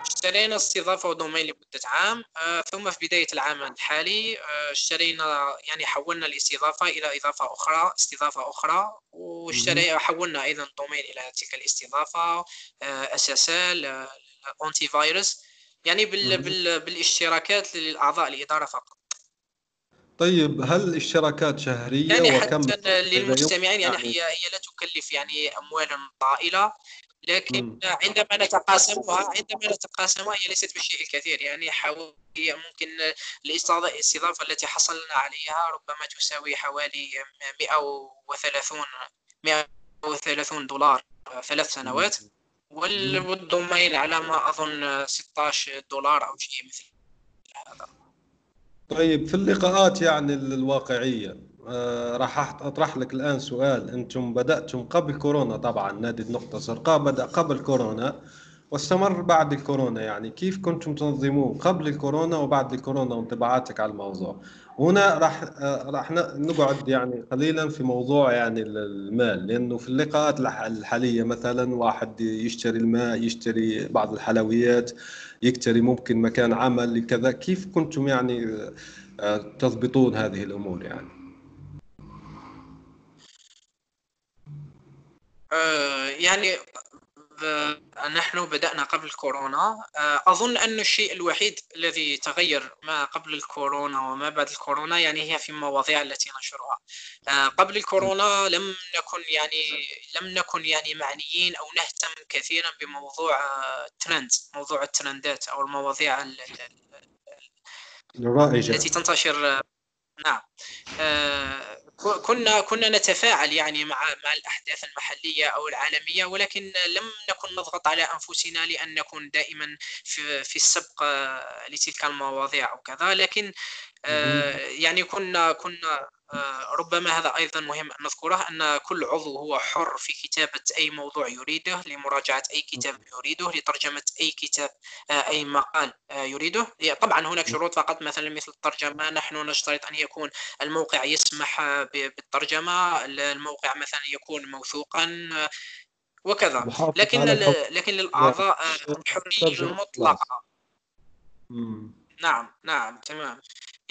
اشترينا استضافة ودومين لمدة عام آه، ثم في بداية العام الحالي آه، اشترينا يعني حولنا الاستضافة إلى إضافة أخرى استضافة أخرى واشتري حولنا أيضا دومين إلى تلك الاستضافة SSL antivirus يعني بال بال بالاشتراكات للأعضاء الإدارة فقط. طيب هل الاشتراكات شهرية يعني وكم حتى للمستمعين يعني هي هي لا تكلف يعني أموالا طائلة. لكن عندما نتقاسمها عندما نتقاسمها هي ليست بالشيء الكثير يعني حوالي ممكن الاستضافة التي حصلنا عليها ربما تساوي حوالي 130 130 دولار ثلاث سنوات. والدومين على ما أظن 16 دولار أو شيء مثل هذا. طيب في اللقاءات يعني الواقعية آه، راح أطرح لك الآن سؤال. أنتم بدأتم قبل كورونا طبعا نادي النقطة الزرقاء بدأ قبل كورونا واستمر بعد الكورونا. يعني كيف كنتم تنظمون قبل الكورونا وبعد الكورونا وانطباعاتك على الموضوع؟ هنا راح آه، راح نقعد يعني قليلا في موضوع يعني المال لأنه في اللقاءات الحالية مثلا واحد يشتري الماء يشتري بعض الحلويات يشتري ممكن مكان عمل كذا. كيف كنتم يعني آه، تضبطون هذه الأمور يعني؟ يعني نحن بدأنا قبل كورونا آه، أظن أن الشيء الوحيد الذي تغير ما قبل الكورونا وما بعد الكورونا يعني هي في المواضيع التي نشرها. آه، قبل الكورونا لم نكن يعني لم نكن يعني معنيين أو نهتم كثيرا بموضوع الترند موضوع الترندات أو المواضيع التي تنتشر نعم. كنا كنا نتفاعل يعني مع مع الأحداث المحلية أو العالمية ولكن لم نكن نضغط على أنفسنا لأن نكون دائما في في السبق لتلك المواضيع وكذا لكن آه، يعني كنا كنا آه، ربما هذا أيضا مهم أن نذكره أن كل عضو هو حر في كتابة أي موضوع يريده لمراجعة أي كتاب يريده لترجمة أي كتاب آه، أي مقال يريده. طبعا هناك شروط فقط مثلا مثل الترجمة نحن نشترط أن يكون الموقع يسمح بالترجمة الموقع مثلا يكون موثوقا وكذا. لكن لكن للأعضاء الحرية المطلقة. نعم نعم تمام.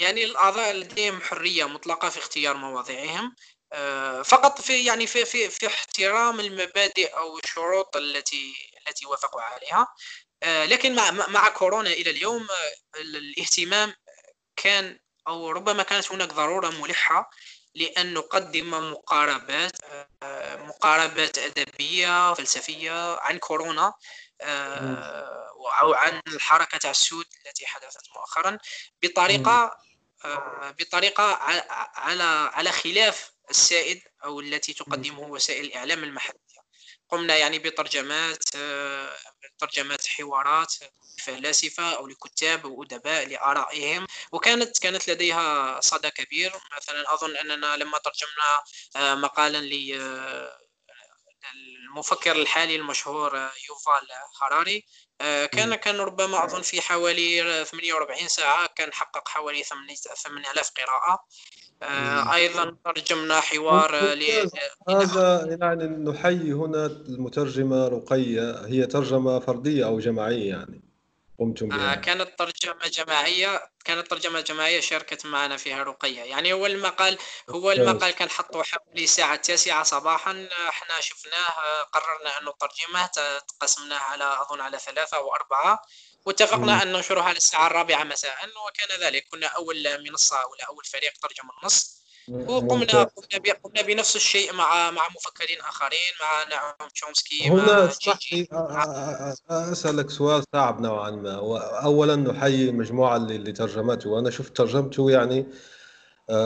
يعني الأعضاء لديهم حرية مطلقة في اختيار مواضيعهم آه، فقط في يعني في في في احترام المبادئ أو الشروط التي التي وافقوا عليها. لكن مع مع كورونا إلى اليوم الاهتمام كان أو ربما كانت هناك ضرورة ملحة لأن نقدم مقاربات مقاربات أدبية فلسفية عن كورونا أو عن الحركة تاع السود التي حدثت مؤخرا بطريقة بطريقة على على خلاف السائد أو التي تقدمه وسائل الإعلام المحلية. قمنا يعني بترجمات ترجمات حوارات فلاسفة أو لكتاب وأدباء لآرائهم. وكانت كانت لديها صدى كبير. مثلا أظن أننا لما ترجمنا آه، مقالا ل آه، المفكر الحالي المشهور آه، يوفال هاراري كان كان ربما أظن في حوالي 48 ساعة كان حقق حوالي 8000 قراءة. أيضا ترجمنا حوار هذا يعني نحيي هنا المترجمة رقية هي ترجمة فردية أو جماعية يعني. قمتم بها. آه كانت ترجمة جماعية كانت ترجمة جماعية شاركت معنا فيها رقية. يعني هو المقال هو المقال كان حطه حوالي الساعة التاسعة صباحا. إحنا شفناه قررنا أن نترجمه قسمناه على أظن على ثلاثة أو أربعة واتفقنا أن ننشره على الساعة الرابعة مساء. وكان ذلك كنا أول منصة ولا أول فريق ترجم النص. وقمنا قمنا قمنا بنفس الشيء مع مع مفكرين آخرين مع نعم تشومسكي هنا أسألك سؤال صعب نوعا ما. اولا نحيي المجموعه اللي, اللي ترجمته. وأنا شفت ترجمته يعني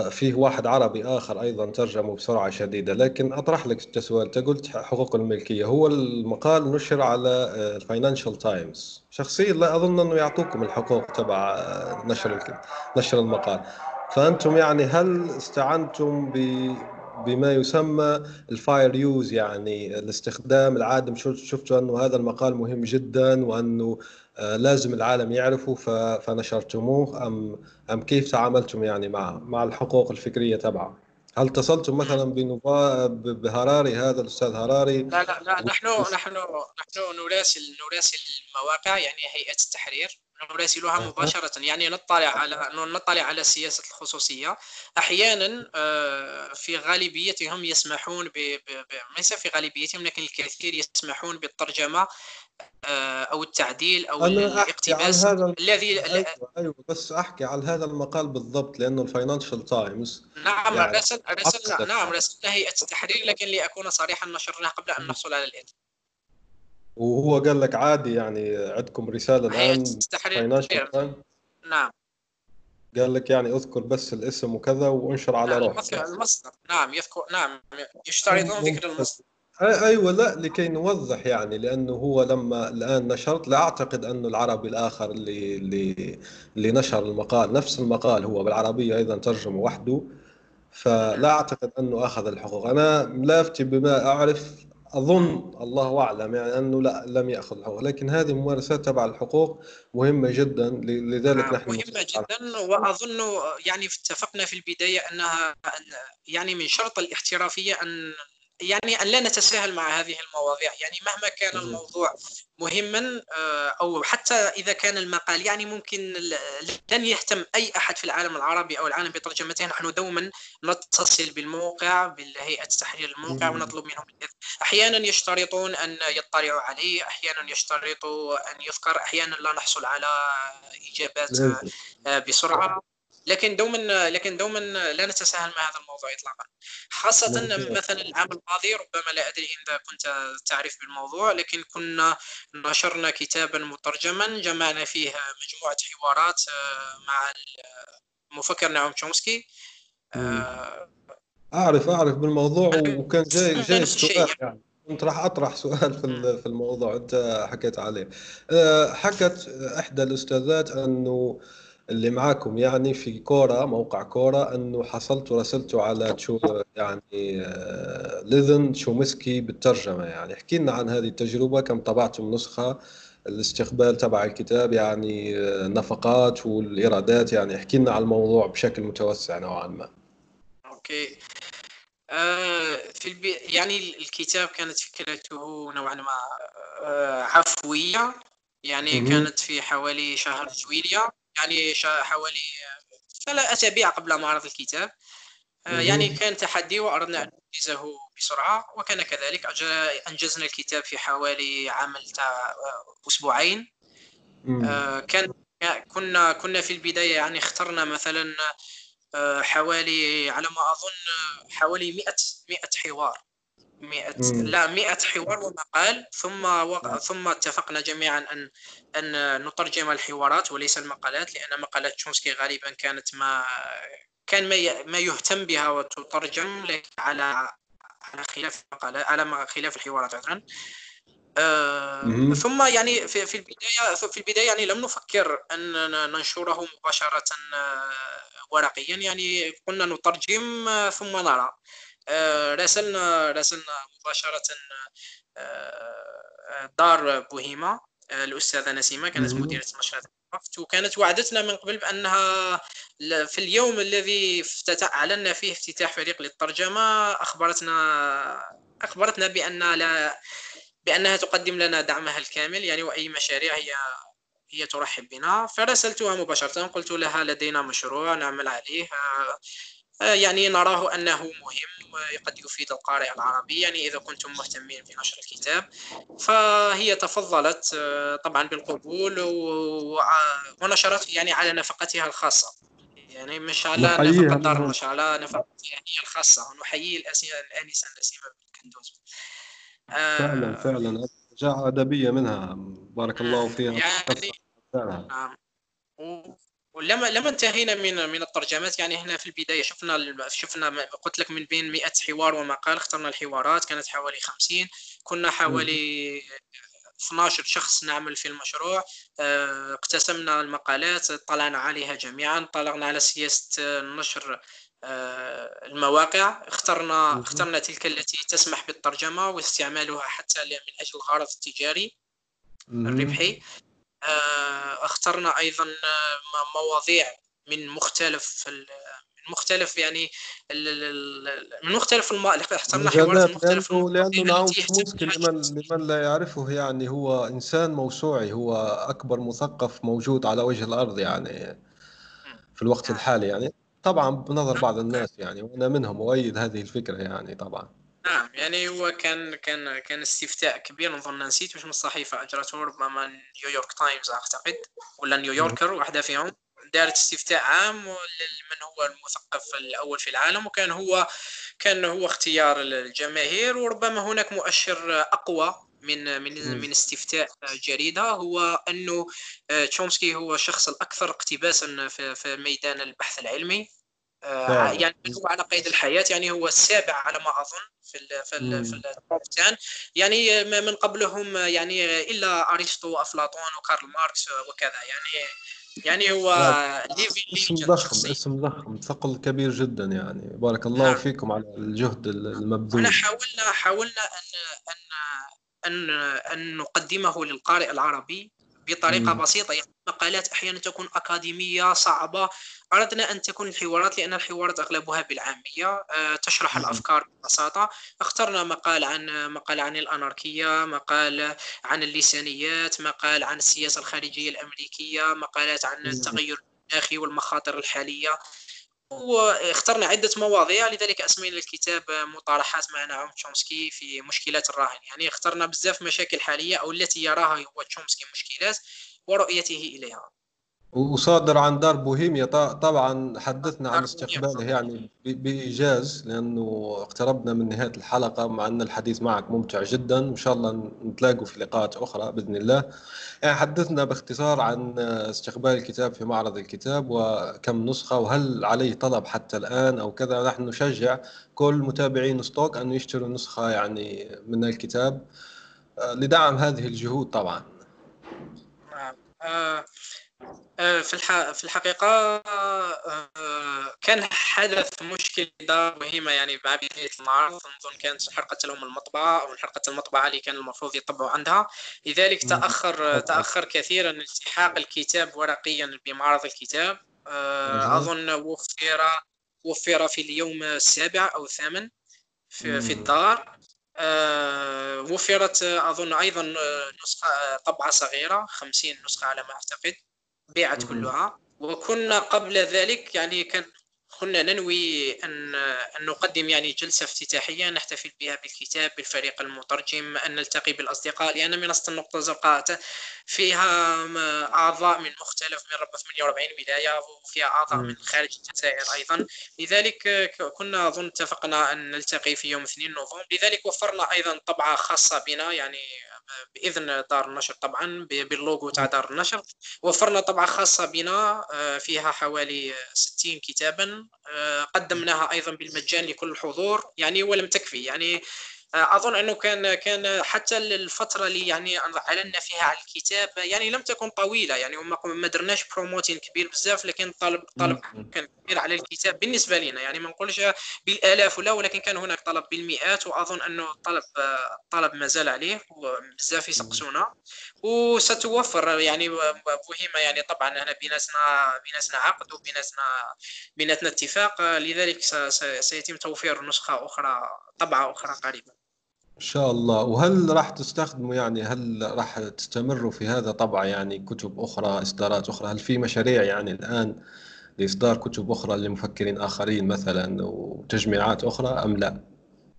فيه واحد عربي آخر أيضا ترجمه بسرعة شديدة. لكن أطرح لك السؤال أنت قلت حقوق الملكية. هو المقال نشر على الفاينانشال تايمز شخصيا لا أظن أنه يعطوكم الحقوق تبع نشر نشر المقال. فأنتم يعني هل استعنتم بما يسمى ال fair use يعني الاستخدام العادل شفتوا أنه هذا المقال مهم جدا وأنه آه، لازم العالم يعرفه فنشرتموه ام أم كيف تعاملتم يعني مع مع الحقوق الفكرية تبعه؟ هل اتصلتم مثلا بهراري هذا الأستاذ هراري؟ لا لا لا نحن نحن نحن نراسل نراسل المواقع يعني هيئة التحرير نراسلها مباشرة. يعني نطلع على نطلع على سياسة الخصوصية. أحيانا آه، في غالبيتهم يسمحون ب... ليس في غالبيتهم لكن الكثير يسمحون بالترجمة آه، أو التعديل أو الاقتباس هذا الذي أيوة, أيوه بس أحكي على هذا المقال بالضبط لأنه الفاينانشال تايمز نعم يعني رسل رسلنا نعم رسلنا هيئه التحرير لكن لأكون صريحا نشرناه قبل أن نحصل على الإذن وهو قال لك عادي يعني عندكم رسالة الآن فاينانشال نعم. قال لك يعني اذكر بس الاسم وكذا وانشر على نعم روحك. المصدر نعم يذكر نعم يشترطون ذكر المصدر. أيوه لا لكي نوضح يعني لأنه هو لما الآن نشرت لا أعتقد انه العربي الآخر اللي اللي اللي نشر المقال نفس المقال هو بالعربية أيضا ترجمة وحده فلا أعتقد أنه أخذ الحقوق. أنا ملافتي بما أعرف أظن الله أعلم يعني أنه لا لم يأخذ الحقوق. لكن هذه الممارسات تبع الحقوق مهمة جدا لذلك نحن مهمة جدا وأظن يعني اتفقنا في البداية أنها يعني من شرط الاحترافية أن يعني أن لا نتساهل مع هذه المواضيع. يعني مهما كان الموضوع مهما آه، أو حتى إذا كان المقال يعني ممكن لن يهتم أي أحد في العالم العربي أو العالم بترجمته نحن دوما نتصل بالموقع بالهيئة تحرير الموقع ونطلب منهم أحيانا يشترطون أن يطلعوا عليه أحيانا يشترطوا أن يذكر أحيانا لا نحصل على إجابات آه، بسرعة. لكن دوما لكن دوما لا نتساهل مع هذا الموضوع اطلاقا. خاصة مثلا العام الماضي ربما لا أدري إذا كنت تعرف بالموضوع لكن كنا نشرنا كتابا مترجما جمعنا فيه مجموعة حوارات آه، مع المفكر نعوم تشومسكي. آه، أعرف أعرف بالموضوع وكان جاي جاي سؤال. يعني. كنت راح أطرح سؤال في في الموضوع أنت حكيت عليه. آه، حكت إحدى الأستاذات أنه اللي معاكم يعني في Quora موقع Quora أنه حصلت ورسلته على شو يعني آه، ليأذن تشومسكي بالترجمة يعني. احكي لنا عن هذه التجربة كم طبعتم نسخة الاستقبال تبع الكتاب يعني النفقات آه، والإيرادات يعني. احكي لنا عن الموضوع بشكل متوسع نوعا ما. أوكي. آه في البي... يعني الكتاب كانت فكرته نوعا ما آه عفوية. يعني كانت في حوالي شهر جويليا يعني حوالي ثلاث أسابيع قبل معرض الكتاب. آه، يعني كان تحدي وأردنا أن ننجزه بسرعة وكان كذلك أنجزنا الكتاب في حوالي عمل تاع أسبوعين. كان كنا كنا في البداية يعني اخترنا مثلا حوالي على ما أظن حوالي 100 100 حوار. 100 لا 100 حوار ومقال ثم وق... ثم اتفقنا جميعا أن أن نترجم الحوارات وليس المقالات لأن مقالات تشومسكي غالبا كانت ما كان ما ي... ما يهتم بها وتترجم على على خلاف المقالات على خلاف الحوارات عذرا آه ثم يعني في, في البداية في البداية يعني لم نفكر ان ننشره مباشرة آه، ورقيا. يعني قلنا نترجم آه، ثم نرى. راسلنا راسلنا مباشرة دار بوهيما. الأستاذة نسيمة كانت مديرة نشرات وكانت وعدتنا من قبل بأنها في اليوم الذي أعلنا فيه افتتاح فريق للترجمة اخبرتنا أخبرتنا بأن لا بأنها تقدم لنا دعمها الكامل يعني وأي مشاريع هي هي ترحب بنا. فرسلتها مباشرة قلت لها لدينا مشروع نعمل عليه. آه، يعني نراه أنه مهم. وقد يفيد القارئ العربي يعني إذا كنتم مهتمين بنشر الكتاب. فهي تفضلت آه، طبعا بالقبول ونشرته يعني على نفقتها الخاصة. يعني مش على نفقة دار النشر على نفقتها يعني الخاصة. نحيي الآنسة النسيمه بالكندوز فعلا فعلا. جاء أدبية منها. بارك الله فيها. يعني نعم ولما لما انتهينا من من الترجمات يعني هنا في البداية شفنا شفنا قلت لك من بين 100 حوار ومقال اخترنا الحوارات كانت حوالي 50 كنا حوالي 12 شخص نعمل في المشروع. آه، اقتسمنا المقالات طلعنا عليها جميعا طلعنا على سياسة النشر آه، المواقع. اخترنا اخترنا تلك التي تسمح بالترجمة واستعمالها حتى من أجل الغرض التجاري الربحي. آه، اخترنا أيضا آه، مواضيع من مختلف من مختلف يعني من مختلف الم... اخترنا حوارات مختلفة لأنه, لأنه نعم ممكن لمن, لمن لا يعرفه يعني هو إنسان موسوعي هو أكبر مثقف موجود على وجه الأرض يعني في الوقت نعم. الحالي يعني. طبعا بنظر بعض الناس يعني وأنا منهم أؤيد هذه الفكرة يعني طبعا. نعم يعني هو كان كان كان استفتاء كبير نظن نسيت واش من الصحيفة أجرته ربما نيويورك تايمز أعتقد ولا نيويوركر واحدة فيهم دارت استفتاء عام لمن هو المثقف الأول في العالم وكان هو كان هو اختيار الجماهير وربما هناك مؤشر أقوى من من من استفتاء جريدة هو أنه آه، تشومسكي هو الشخص الأكثر اقتباسا في, في ميدان البحث العلمي آه، يعني هو على قيد الحياة يعني هو السابع على ما أظن في ال في ال في التوب يعني من قبلهم يعني إلا أرسطو وأفلاطون وكارل ماركس وكذا. يعني يعني هو اسم ضخم اسم ضخم ثقل كبير جدا يعني. بارك الله نعم. فيكم على الجهد المبذول. إحنا حاولنا حاولنا ان ان ان أن نقدمه للقارئ العربي. بطريقة مم. بسيطة. يعني مقالات أحيانا تكون أكاديمية صعبة. أردنا أن تكون الحوارات لأن الحوارات أغلبها بالعامية. أه تشرح مم. الأفكار ببساطة. اخترنا مقال عن مقال عن الأناركية مقال عن اللسانيات مقال عن السياسة الخارجية الأمريكية مقالات عن التغير المناخي والمخاطر الحالية. واخترنا عدة مواضيع لذلك أسمينا الكتاب مطارحات مع نعوم تشومسكي في مشكلات الراهن. يعني اخترنا بزاف مشاكل حالية أو التي يراها هو تشومسكي مشكلات ورؤيته إليها. وصادر عن دار بوهيميا طبعا حدثنا عن استقباله يعني بإيجاز لأنه اقتربنا من نهاية الحلقة مع أن الحديث معك ممتع جدا إن شاء الله نتلاقوا في لقاءات أخرى بإذن الله. يعني حدثنا باختصار عن استقبال الكتاب في معرض الكتاب وكم نسخة وهل عليه طلب حتى الآن أو كذا. نحن نشجع كل متابعين ستوك أن يشتروا نسخة يعني من الكتاب. آه، لدعم هذه الجهود طبعا. نعم. آه، في الح... في الحقيقة آه، كان حدث مشكلة مهمة يعني مع بداية المعرض. نظن كانت حرقة لهم المطبعة أو حرقة المطبعة اللي كان المفروض يطبعوا عندها. لذلك تأخر تأخر كثيرا التحاق الكتاب ورقيا بمعرض الكتاب. آه، أظن وفر وفر في اليوم السابع أو الثامن في, في الدار. وفرت أظن أيضا نسخة طبعة صغيرة 50 نسخة على ما أعتقد. بيعت كلها. وكنا قبل ذلك يعني كان كنا ننوي أن أن نقدم يعني جلسة افتتاحية نحتفل بها بالكتاب بالفريق المترجم أن نلتقي بالأصدقاء لأن منصة النقطة الزرقاء فيها أعضاء من مختلف من ربع 48 ولاية وفيها أعضاء من خارج الجزائر أيضا. لذلك كنا أظن اتفقنا أن نلتقي في يوم 2 نوفمبر. لذلك وفرنا أيضا طبعة خاصة بنا يعني بإذن دار النشر طبعا باللوغو تاع دار النشر. وفرنا طبعه خاصة بنا آه، فيها حوالي 60 كتابا آه، قدمناها أيضا بالمجان لكل الحضور يعني ولم تكفي. يعني أظن أنه كان كان حتى الفترة اللي يعني أعلنا فيها على الكتاب يعني لم تكن طويلة يعني ما درناش بروموتين كبير بزاف لكن طلب طلب كان كبير على الكتاب بالنسبة لنا. يعني ما نقولش بالآلاف ولا ولكن كان هناك طلب بالمئات وأظن أنه الطلب طلب ما زال عليه وبزاف يسقسونا. وستوفر يعني مهمه يعني طبعا أنا بيناتنا بيناتنا عقد وبيناتنا بيناتنا اتفاق. لذلك سيتم توفير نسخة أخرى طبعة أخرى قريبا إن شاء الله. وهل راح تستخدموا يعني هل راح تستمروا في هذا؟ طبعا يعني كتب أخرى إصدارات أخرى. هل في مشاريع يعني الآن لإصدار كتب أخرى لمفكرين آخرين مثلا وتجميعات أخرى أم لا؟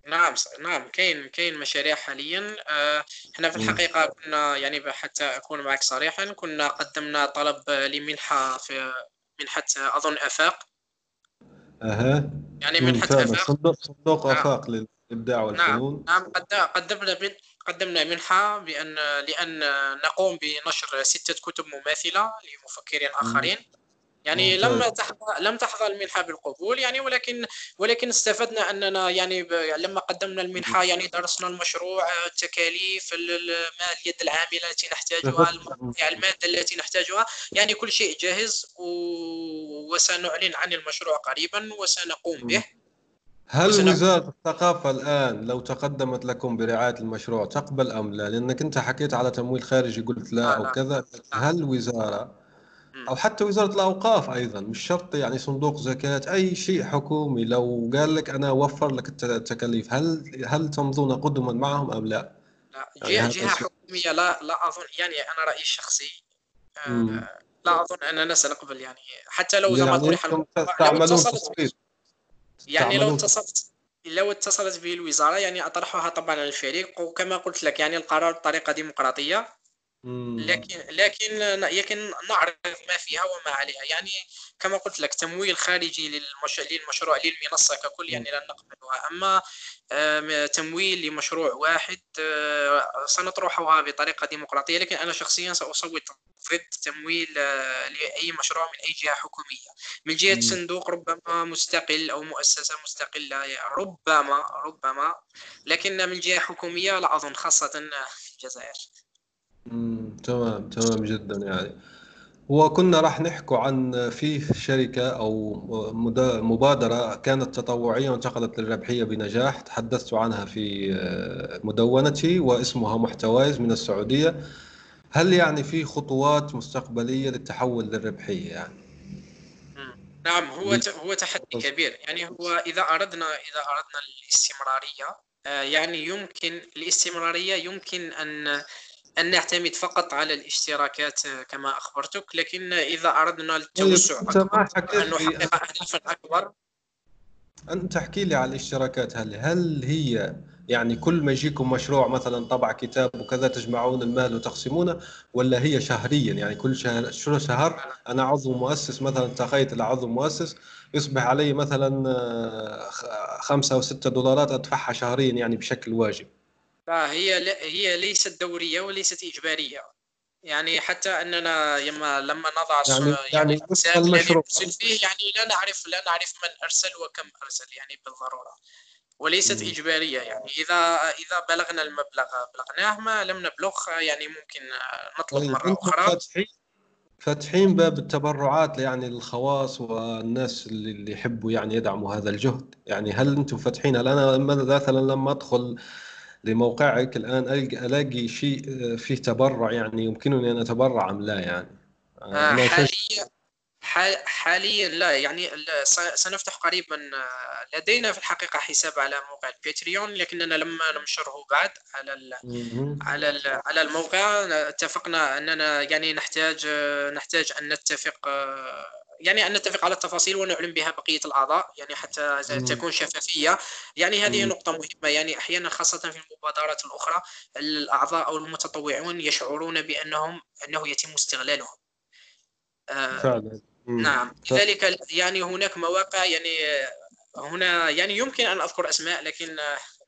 نعم نعم. كاين كاين مشاريع حاليا. آه، إحنا في الحقيقة كنا يعني حتى أكون معك صريحا كنا قدمنا طلب لمنحة في منحة أظن أفاق. أها. يعني منحة أفاق. صندوق صندوق نعم. أفاق الإبداع نعم، والفنون. نعم نعم قدمنا قدمنا منحة بأن لأن نقوم بنشر ستة كتب مماثلة لمفكرين آخرين. يعني لم تحظى لم تحظى المنحة بالقبول يعني ولكن ولكن استفدنا أننا يعني لما قدمنا المنحة يعني درسنا المشروع التكاليف اليد العاملة التي نحتاجها المادة التي نحتاجها. يعني كل شيء جاهز وسنعلن عن المشروع قريبا وسنقوم به. هل وزارة الثقافة الآن لو تقدمت لكم برعاية المشروع تقبل أم لا؟ لأنك أنت حكيت على تمويل خارجي قلت لا, أو كذا. هل وزارة أو حتى وزارة الأوقاف أيضا مش شرط يعني صندوق زكاة أي شيء حكومي لو قال لك أنا أوفر لك التكاليف هل هل تمضون قدما معهم أم لا؟ لا يعني جهة, جهة حكومية لا لا أظن يعني أنا رأيي الشخصي آه لا أظن أننا سنقبل يعني. حتى لو زي ما يعني تعملون يعني لو اتصلت لو اتصلت به الوزاره يعني أطرحها طبعا على الفريق وكما قلت لك يعني القرار بطريقة ديمقراطية. لكن لكن لكن نعرف ما فيها وما عليها. يعني كما قلت لك تمويل خارجي للمش... للمشروع للمنصة ككل يعني لن نقبلها. أما تمويل لمشروع واحد آه، سنطرحها بطريقة ديمقراطية. لكن أنا شخصيا سأصوت ضد تمويل آه، لأي مشروع من أي جهة حكومية. من جهة صندوق ربما مستقل أو مؤسسة مستقلة ربما ربما. لكن من جهة حكومية لا أظن خاصة في الجزائر. تمام تمام جدا يعني. وكنا راح نحكوا عن فيه شركة أو مبادرة كانت تطوعية وانتقلت للربحية بنجاح. تحدثت عنها في آه، مدونتي واسمها محتوايز من السعودية. هل يعني في خطوات مستقبلية للتحول للربحية يعني؟ نعم هو هو تحدي كبير. يعني هو إذا أردنا إذا أردنا الاستمرارية آه، يعني يمكن الاستمرارية يمكن أن أن نعتمد فقط على الاشتراكات كما أخبرتك لكن إذا أردنا طيب، التوسع أكبر أن نحقق أهدافا أكبر. أنت تحكي لي على الاشتراكات هل هل هي يعني كل ما يجيكم مشروع مثلا طبع كتاب وكذا تجمعون المال وتقسمونه ولا هي شهريا؟ يعني كل شهر شهر؟ أنا عضو مؤسس مثلا تخيل عضو مؤسس يصبح علي مثلا آه، خمسة أو ستة دولارات أدفعها شهريا يعني بشكل واجب. فهي هي ليست دورية وليست إجبارية. يعني حتى أننا لما لما نضع يعني يعني المشروع. فيه يعني لا نعرف لا نعرف من أرسل وكم أرسل يعني بالضرورة. وليست م. إجبارية يعني اذا إذا بلغنا المبلغ بلغناه ما لم نبلغ يعني ممكن نطلب طيب مرة أخرى. فاتحين فاتحين باب التبرعات يعني للخواص والناس اللي يحبوا يعني يدعموا هذا الجهد. يعني هل أنتم فاتحين هل أنا مثلا لما أدخل لموقعك الآن ألاقي شيء آه، فيه تبرع يعني يمكنني أن أتبرع أم لا يعني؟ آه حاليا حاليا لا يعني سنفتح قريبا آه، لدينا في الحقيقة حساب على موقع الباتريون لكننا لما ننشره بعد على ال على ال على الموقع. اتفقنا أننا يعني نحتاج آه، نحتاج أن نتفق يعني أن نتفق على التفاصيل ونعلن بها بقية الأعضاء يعني حتى تكون شفافية. يعني هذه نقطة مهمة. يعني أحيانا خاصة في المبادرات الأخرى الأعضاء أو المتطوعون يشعرون بأنهم أنه يتم استغلالهم. آه، نعم. لذلك يعني هناك مواقع يعني هنا يعني يمكن أن أذكر أسماء لكن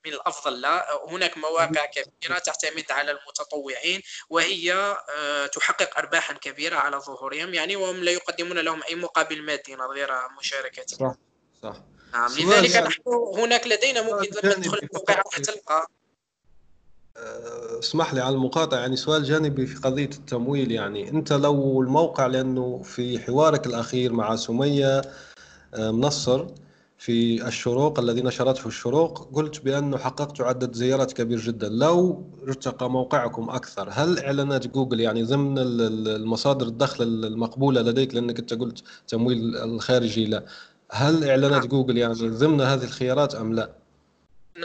من الأفضل لا. هناك مواقع كبيرة تعتمد على المتطوعين وهي آه، تحقق ارباحا كبيرة على ظهورهم يعني وهم لا يقدمون لهم أي مقابل مادي غير مشاركتهم. صح صح. نعم. لذلك نحن هناك لدينا ممكن لما تدخل الموقع تلقى آه، اسمح لي على المقاطعة يعني سؤال جانبي في قضية التمويل يعني أنت لو الموقع لأنه في حوارك الأخير مع سمية آه، منصر في الشروق الذي نشرته الشروق قلت بأنه حققت عدد زيارات كبير جدا لو ارتقى موقعكم أكثر هل إعلانات جوجل يعني ضمن المصادر الدخل المقبولة لديك لأنك أنت قلت تمويل الخارجي لا هل إعلانات نعم. جوجل يعني ضمن هذه الخيارات أم لا؟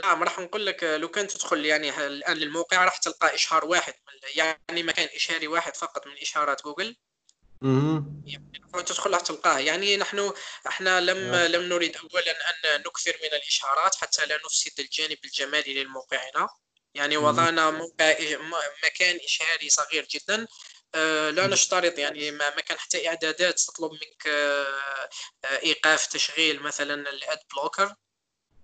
نعم راح نقول لك لو كان تدخل يعني الآن للموقع راح تلقى إشهار واحد يعني مكان إشهاري واحد فقط من إشهارات جوجل يعني تدخل راح تلقاه. يعني نحن إحنا لم نعم. لم نريد اولا أن نكثر من الاشهارات حتى لا نفسد الجانب الجمالي لموقعنا يعني وضعنا موقع مكان اشهاري صغير جدا. آه، لا نشترط يعني ما كان حتى إعدادات تطلب منك آه، إيقاف تشغيل مثلا الأد بلوكر.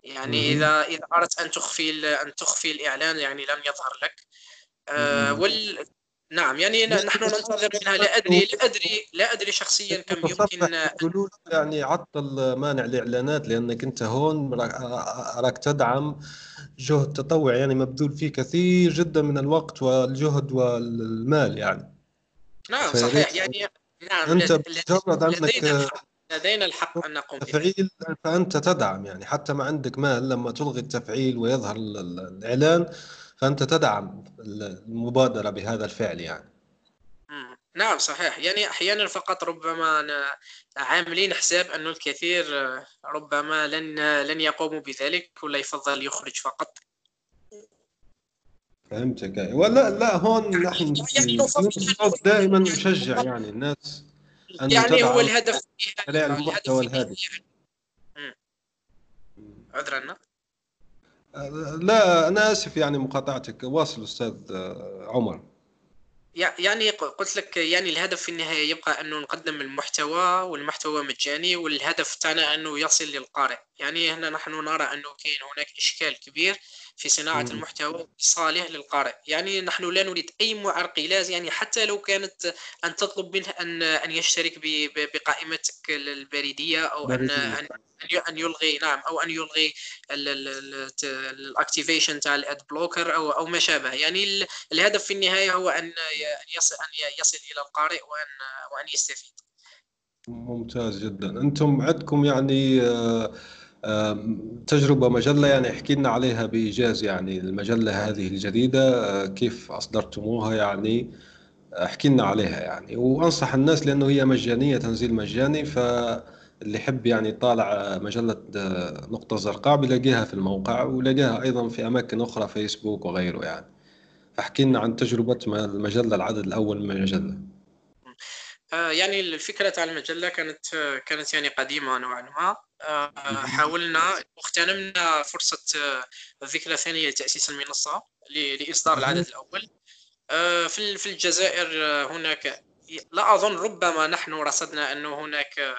يعني إذا إذا أردت أن تخفي أن تخفي الإعلان يعني لم يظهر لك. آه، وال نعم يعني نحن ننتظر منها. لا أدري لا أدري لا أدري شخصيا كم يمكن يقولون يعني عطل مانع الإعلانات لأنك أنت هون راك تدعم جهد تطوعي يعني مبذول فيه كثير جدا من الوقت والجهد والمال يعني. نعم صحيح. يعني نعم أنت مجرد أنك لدينا الحق أن نقوم تفعيل فأنت تدعم يعني. حتى ما عندك مال لما تلغي التفعيل ويظهر الإعلان فأنت تدعم المبادرة بهذا الفعل يعني. نعم صحيح. يعني أحيانا فقط ربما عاملين حساب أن الكثير ربما لن لن يقوموا بذلك ولا يفضل يخرج فقط. فهمتك. ولا لا هون نحن يعني دائما نشجع يعني. الناس أن يعني هو الهدف المحتوى الهادف. عذرا. لا أنا آسف يعني مقاطعتك. واصل أستاذ عمر. يعني قلت لك يعني الهدف في النهاية يبقى أنه نقدم المحتوى والمحتوى مجاني والهدف تاعنا أنه يصل للقارئ. يعني هنا نحن نرى أنه كاين هناك إشكال كبير في صناعة م. المحتوى صالح للقارئ. يعني نحن لا نريد أي معرقلات يعني حتى لو كانت أن تطلب منه أن أن يشترك بقائمتك البريدية أو أن أن يلغي نعم أو أن يلغي ال activation تاع ال ad blocker أو أو ما شابه. يعني الهدف في النهاية هو أن يصل أن يصل إلى القارئ وأن وأن يستفيد. ممتاز جدا. أنتم عندكم يعني آه، تجربة مجلة يعني احكي لنا عليها بإيجاز يعني المجلة هذه الجديدة آه، كيف أصدرتموها يعني احكي لنا عليها يعني. وأنصح الناس لأنه هي مجانية تنزيل مجاني فاللي يحب يعني يطالع مجلة آه، نقطة زرقاء بيلاقيها في الموقع ويلاقيها أيضا في أماكن أخرى فيسبوك وغيره يعني. فاحكي لنا عن تجربة المجلة العدد الأول من المجلة. يعني الفكرة تاع المجلة كانت كانت يعني قديمة نوعا ما. آه، حاولنا واغتنمنا فرصة آه، الذكرى الثانية لتأسيس المنصة لإصدار العدد الأول. في في الجزائر هناك لا أظن ربما نحن رصدنا أنه هناك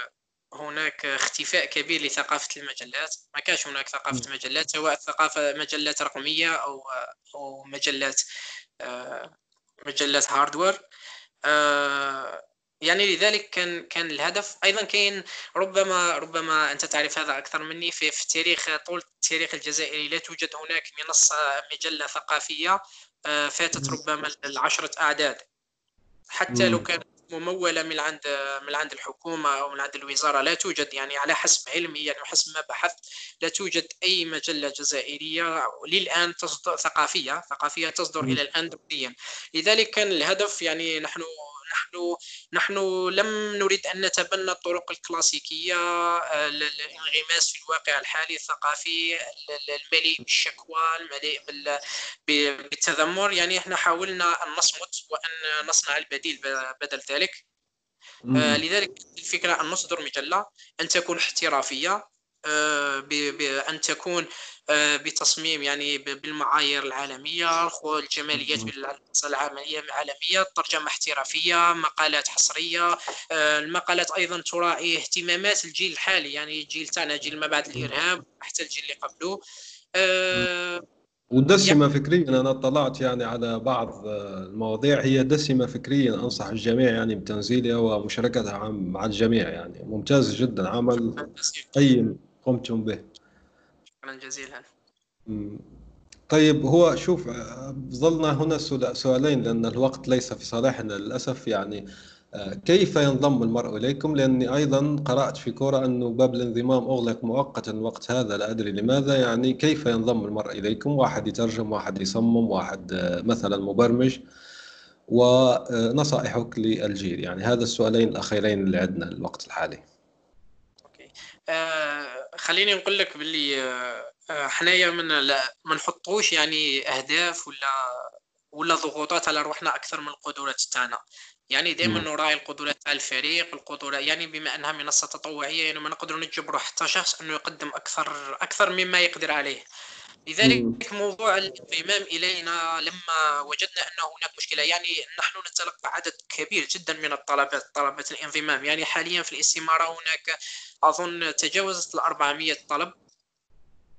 هناك اختفاء كبير لثقافة المجلات. ما كانش هناك ثقافة مجلات سواء ثقافة مجلات رقمية أو أو مجلات مجلات هاردوير يعني لذلك كان كان الهدف. أيضا كاين ربما ربما أنت تعرف هذا أكثر مني في, في التاريخ طول التاريخ الجزائري لا توجد هناك منصة مجلة ثقافية آه، فاتت ربما العشره أعداد. حتى لو كانت ممولة من عند من عند الحكومة أو من عند الوزارة لا توجد. يعني على حسب علمي يعني وحسب ما بحثت لا توجد أي مجلة جزائرية للآن تصدر ثقافية ثقافية تصدر إلى الآن دوليا لذلك كان الهدف يعني نحن نحن نحن لم نريد أن نتبنى الطرق الكلاسيكية آه، الانغماس في الواقع الحالي الثقافي المليء بالشكوى المليء بالتذمر. يعني إحنا حاولنا أن نصمت وأن نصنع البديل بدل ذلك. آه لذلك الفكرة أن نصدر مجلة أن تكون احترافية آه بان تكون آه بتصميم يعني بالمعايير العالمية الجماليات العالميه العالمية ترجمة احترافية مقالات حصرية آه المقالات أيضا تراعي اهتمامات الجيل الحالي يعني الجيل تاعنا جيل ما بعد الإرهاب حتى الجيل اللي قبله. ودسمة فكريا أنا اطلعت يعني على بعض المواضيع هي دسمة فكريا أنصح الجميع يعني بتنزيلها ومشاركتها مع الجميع يعني. ممتاز جدا عمل قيم. قمتم به. شكرا جزيلا. طيب هو شوف ظلنا هنا سؤالين لأن الوقت ليس في صالحنا للأسف يعني كيف ينضم المرء إليكم؟ لأني أيضا قرأت في كورة أنه باب الانضمام أغلق مؤقتا وقت هذا لا أدري لماذا. يعني كيف ينضم المرء إليكم؟ واحد يترجم واحد يصمم واحد مثلا مبرمج. ونصائحك للجيل يعني هذا السؤالين الأخيرين اللي عندنا الوقت الحالي. أوكي. آه خليني نقول لك باللي آه حنايا من لا ما نحطوش يعني أهداف ولا ولا ضغوطات على روحنا أكثر من القدرات تاعنا. يعني دائما نراعي القدرات تاع الفريق القدرات يعني بما أنها منصة تطوعية يعني ما نقدر نجبروا حتى شخص إنه يقدم أكثر أكثر مما يقدر عليه. لذلك موضوع الانضمام إلينا لما وجدنا أن هناك مشكلة يعني نحن نتلقى عدد كبير جدا من الطلبات طلبه الانضمام. يعني حاليا في الاستمارة هناك أظن تجاوزت ال 400 طلب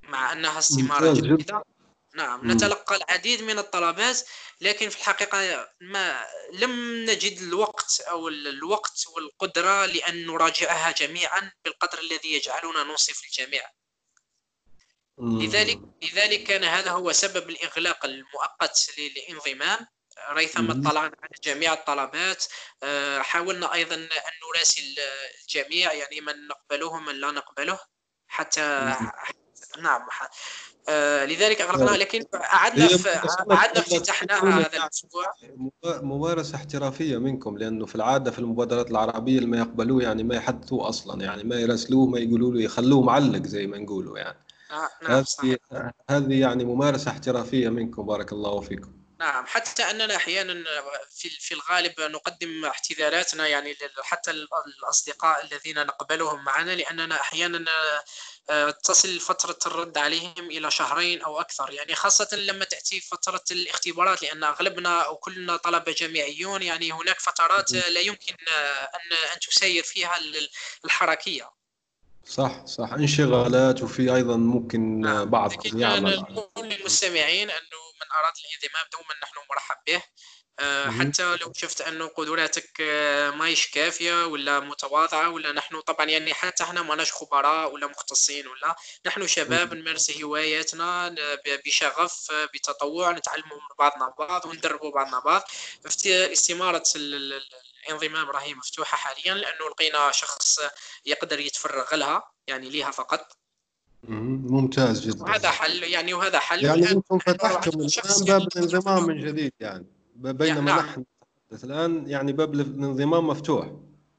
مع أنها استمارة جديدة. نعم نتلقى العديد من الطلبات لكن في الحقيقة ما لم نجد الوقت أو الوقت والقدرة لأن نراجعها جميعا بالقدر الذي يجعلنا ننصف الجميع لذلك لذلك كان هذا هو سبب الإغلاق المؤقت للانضمام. ريثما اطلعنا على جميع الطلبات آه، حاولنا أيضا أن نراسل الجميع يعني من نقبله ومن لا نقبله حتى نعم. آه، لذلك اغلقناها لكن أعدنا أعدنا افتتحناها هذا الأسبوع. ممارسة احترافية منكم لأنه في العادة في المبادرات العربية اللي ما يقبلوه يعني ما يحدثوه أصلا يعني ما يراسلوه ما يقولوا له يخلوه معلق زي ما نقولوا يعني. آه نعم هذه يعني ممارسة احترافية منكم. بارك الله فيكم. نعم حتى أننا أحيانا في في الغالب نقدم اعتذاراتنا يعني حتى الأصدقاء الذين نقبلهم معنا لأننا أحيانا آه، تصل فترة الرد عليهم إلى شهرين أو أكثر. يعني خاصة لما تأتي فترة الاختبارات لأن أغلبنا أو كلنا طلبة جامعيون يعني هناك فترات لا يمكن أن أن تسير فيها الحركية. صح صح. انشغالات وفي أيضا ممكن نعم. بعض يعمل. نقول للمستمعين أنه من أراد الانضمام دوما نحن مرحب به. آه، حتى لو شفت انه قدراتك آه، ماهيش كافية ولا متواضعة ولا نحن طبعا يعني حتى إحنا ماناش خبراء ولا مختصين ولا نحن شباب نمارس هواياتنا بشغف بتطوع نتعلموا من بعضنا بعض وندربوا بعضنا بعض. استمارة الانضمام راهي مفتوحة حاليا لأنه لقينا شخص يقدر يتفرغ لها يعني ليها فقط. ممتاز جدا. وهذا حل يعني وهذا حل. يعني أنتم فتحتم الآن باب الانضمام من جديد يعني بينما يعني نحن الآن يعني باب الانضمام مفتوح.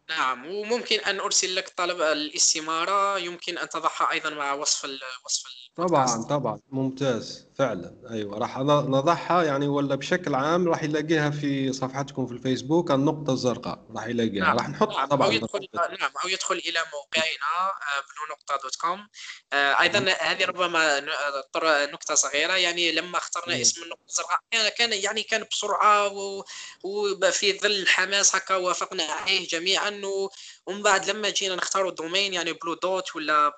نعم وممكن أن أرسل لك طلب الاستمارة يمكن أن تضعها أيضا مع وصف وصف طبعا طبعا. ممتاز. فعلا. أيوه. راح نضعها يعني ولا بشكل عام راح يلاقيها في صفحتكم في الفيسبوك النقطة الزرقاء. راح يلاقيها. نعم. راح نحط نعم. طبعا أو يدخل نعم. أو يدخل إلى موقعنا بلو نقطة dot com. أيضا هذه ربما نقطة صغيرة. يعني لما اخترنا اسم النقطة الزرقاء كان يعني كان بسرعة وفي ظل الحماس هكا وافقنا عليه جميعا ومن بعد لما جينا نختاروا الدومين يعني blue dot ولا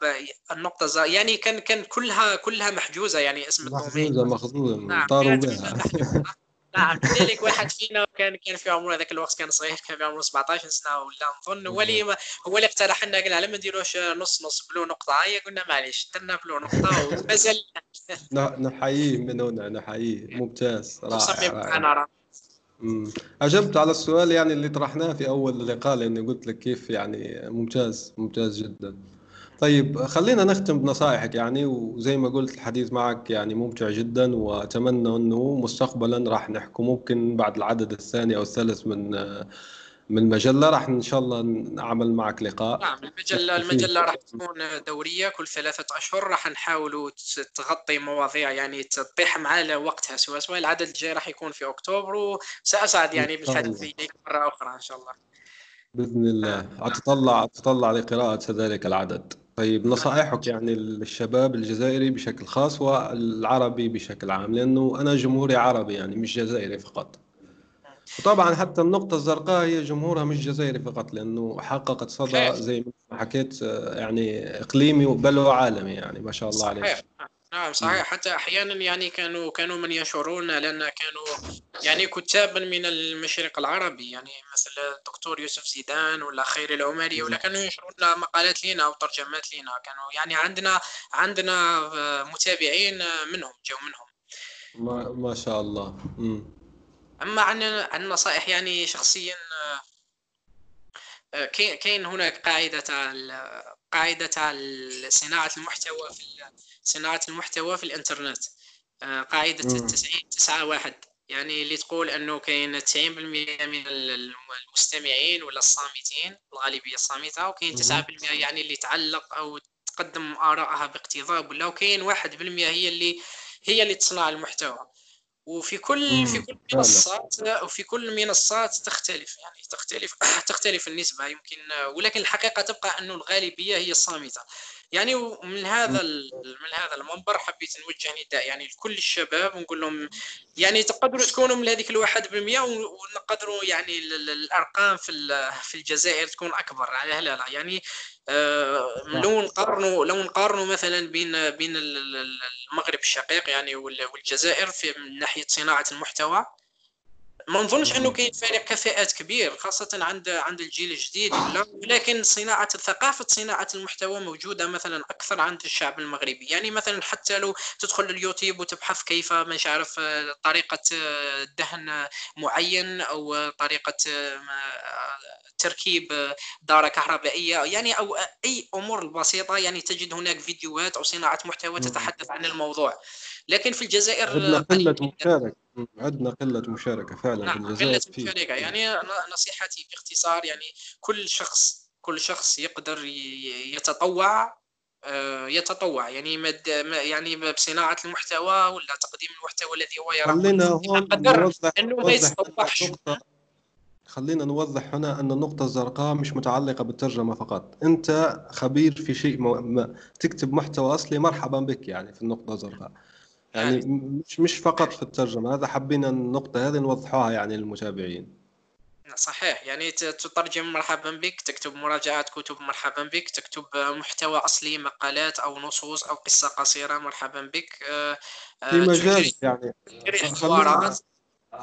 النقطة الزرقا يعني كان كان كلها كلها محجوزة يعني اسم الدومين. محجوزة مخزوزة نعم نعم لذلك واحد فينا كان كان في عمره ذاك الوقت كان صغير كان في عمره 17 سنة ولا نظن. هو اللي هو اللي اقترح لنا قال لما نديروش نص نص بلو نقطة. هيا قلنا معليش درنا بلو نقطة ومازال. نحييه من هنا نحييه. ممتاز رائع, رائع. أجبت على السؤال يعني اللي طرحناه في أول اللقاء لأني قلت لك كيف يعني ممتاز ممتاز جدا. طيب خلينا نختم بنصائحك يعني وزي ما قلت الحديث معك يعني ممتع جدا وأتمنى أنه مستقبلا راح نحكي ممكن بعد العدد الثاني أو الثالث من من المجلة راح إن شاء الله نعمل معك لقاء. نعم المجلة المجلة راح تكون دورية كل ثلاثة أشهر. راح نحاولوا تغطي مواضيع يعني تطيح مع وقتها سوا سوا. العدد الجاي راح يكون في أكتوبر وسأسعد يعني بالحديث إليك مرة أخرى إن شاء الله. بإذن الله. اتطلع أتطلع لقراءة ذلك العدد. طيب نصائحك يعني للشباب الجزائري بشكل خاص والعربي بشكل عام لأنه أنا جمهوري عربي يعني مش جزائري فقط. وطبعا حتى النقطة الزرقاء هي جمهورها مش جزائري فقط لأنه حققت صدى زي ما حكيت يعني إقليمي بل وعالمي يعني ما شاء الله عليه. نعم صحيح. حتى أحيانا يعني كانوا كانوا من يشعرون لأن كانوا يعني كتابا من المشرق العربي يعني مثل الدكتور يوسف زيدان ولا خير العمري ولا كانوا ينشرون مقالات لنا أو ترجمات لنا كانوا يعني عندنا عندنا متابعين منهم جو منهم. ما, ما شاء الله. م. أما عن عن نصائح يعني شخصيا كاين هناك قاعدة تاع قاعدة تاع صناعه المحتوى في صناعة المحتوى في الإنترنت. آه، قاعدة 90 9 1 يعني اللي تقول أنه كاين 90% من المستمعين ولا الصامتين الغالبية الصامتة وكاين 9% يعني اللي تعلق أو تقدم آرائها باقتضاب ولا وكاين 1% هي اللي هي اللي تصنع المحتوى. وفي كل في كل منصات وفي كل المنصات تختلف يعني تختلف تختلف النسبة يمكن ولكن الحقيقة تبقى انه الغالبية هي الصامتة. يعني من هذا من هذا المنبر حبيت نوجه نداء يعني لكل الشباب ونقول لهم يعني تقدروا تكونوا من هذيك الواحد بالمئة ونقدروا يعني الأرقام في في الجزائر تكون أكبر. على لا لا يعني آه، لو نقارنوا لو نقارنوا مثلا بين بين المغرب الشقيق يعني والجزائر في من ناحية صناعة المحتوى ما نظنش أنه كاين فارق كفاءات كبير خاصة عند عند الجيل الجديد ولا ولكن صناعة ثقافه صناعة المحتوى موجودة مثلا أكثر عند الشعب المغربي. يعني مثلا حتى لو تدخل اليوتيوب وتبحث كيف مش عارف طريقة دهن معين أو طريقة تركيب دارة كهربائية. يعني أو أي أمور بسيطة يعني تجد هناك فيديوهات أو صناعة محتوى تتحدث عن الموضوع. لكن في الجزائر عندنا قلة مشاركة. عندنا قلة مشاركة فعلا نعم في الجزائر قلة مشاركة. يعني نصيحتي باختصار يعني كل شخص كل شخص يقدر يتطوع آه، يتطوع. يعني مد يعني بصناعة المحتوى ولا تقديم المحتوى الذي هو يرى خلينا هون نوضح انه ما يتطوعش. خلينا نوضح هنا أن النقطة الزرقاء مش متعلقة بالترجمة فقط. أنت خبير في شيء ما تكتب محتوى أصلي مرحبا بك يعني في النقطة الزرقاء. يعني مش مش فقط في الترجمة هذا حبينا النقطة هذه نوضحوها يعني للمتابعين. صحيح يعني تترجم مرحبا بك تكتب مراجعات كتب مرحبا بك تكتب محتوى أصلي مقالات أو نصوص أو قصة قصيرة مرحبا بك. آه، في مجال يعني خليني,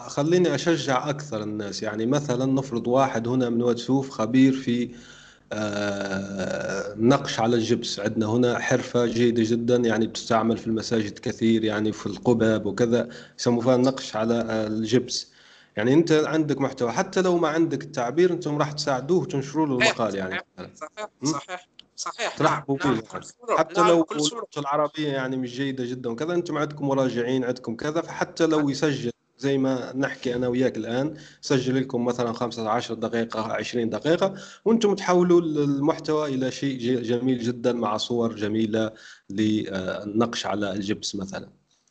خليني أشجع أكثر الناس. يعني مثلا نفرض واحد هنا من وتسوف خبير في آه، نقش على الجبس عندنا هنا حرفة جيدة جدا يعني بتستعمل في المساجد كثير يعني في القباب وكذا يسموا فيها النقش على الجبس يعني أنت عندك محتوى حتى لو ما عندك التعبير أنتم راح تساعدوه وتنشروا له المقال يعني صحيح صحيح صحيح ترحبوا نعم. فيه نعم. حتى نعم. لو اللغة العربية يعني مش جيدة جدا وكذا أنتم عندكم مراجعين عندكم كذا فحتى لو يسجل زي ما نحكي أنا وياك الآن سجل لكم مثلا 15 دقيقة 20 دقيقة وأنتم تحولوا المحتوى إلى شيء جميل جدا مع صور جميلة للنقش على الجبس مثلا.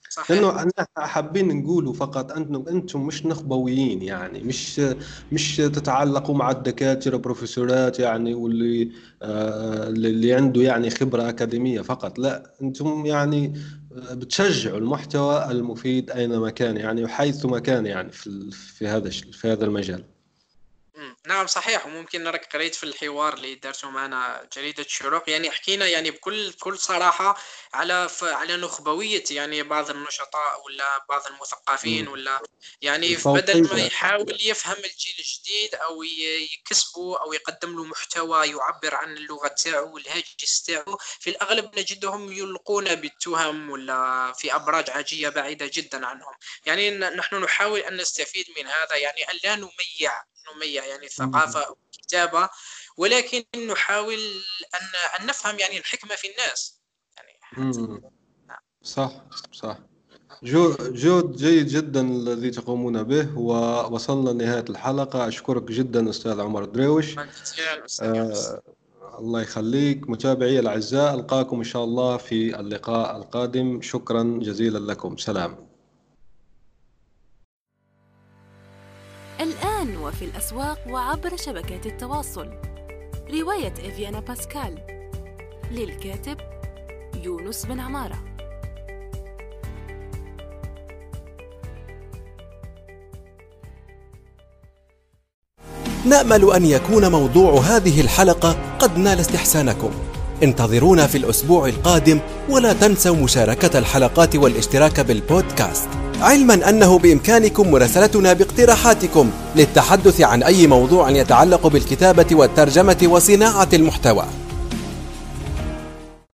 صحيح. لأنه حابين نقولوا فقط أنتم أنتم مش نخبويين يعني مش مش تتعلقوا مع الدكاترة بروفيسورات يعني واللي آه اللي عنده يعني خبرة أكاديمية فقط لا أنتم يعني بتشجعوا المحتوى المفيد أينما كان يعني وحيث ما كان يعني في في هذا في هذا المجال. نعم صحيح. وممكن راك قريت في الحوار اللي درته معنا جريدة الشروق. يعني حكينا يعني بكل بكل صراحة على على نخبوية يعني بعض النشطاء ولا بعض المثقفين ولا يعني بدل ما يحاول يفهم الجيل الجديد أو يكسبه أو يقدم له محتوى يعبر عن اللغة تاعو والهاجس تاعو في الأغلب نجدهم يلقون بالتهم ولا في أبراج عاجية بعيدة جدا عنهم. يعني نحن نحاول أن نستفيد من هذا. يعني أن لا نميع نميع يعني الثقافة والكتابة ولكن نحاول أن أن نفهم يعني الحكمة في الناس. يعني نعم. صح صح. جهد جيد جدا الذي تقومون به ووصلنا لنهاية الحلقة. أشكرك جدا أستاذ عمر درويش. آه الله يخليك. متابعي الأعزاء ألقاكم إن شاء الله في اللقاء القادم. شكرا جزيلا لكم. سلام. الآن وفي الأسواق وعبر شبكات التواصل. رواية إفيانا باسكال. للكاتب يونس بن عمارة. نأمل أن يكون موضوع هذه الحلقة قد نال استحسانكم. انتظرونا في الأسبوع القادم ولا تنسوا مشاركة الحلقات والاشتراك بالبودكاست. علما أنه بإمكانكم مراسلتنا باقتراحاتكم للتحدث عن أي موضوع يتعلق بالكتابة والترجمة وصناعة المحتوى.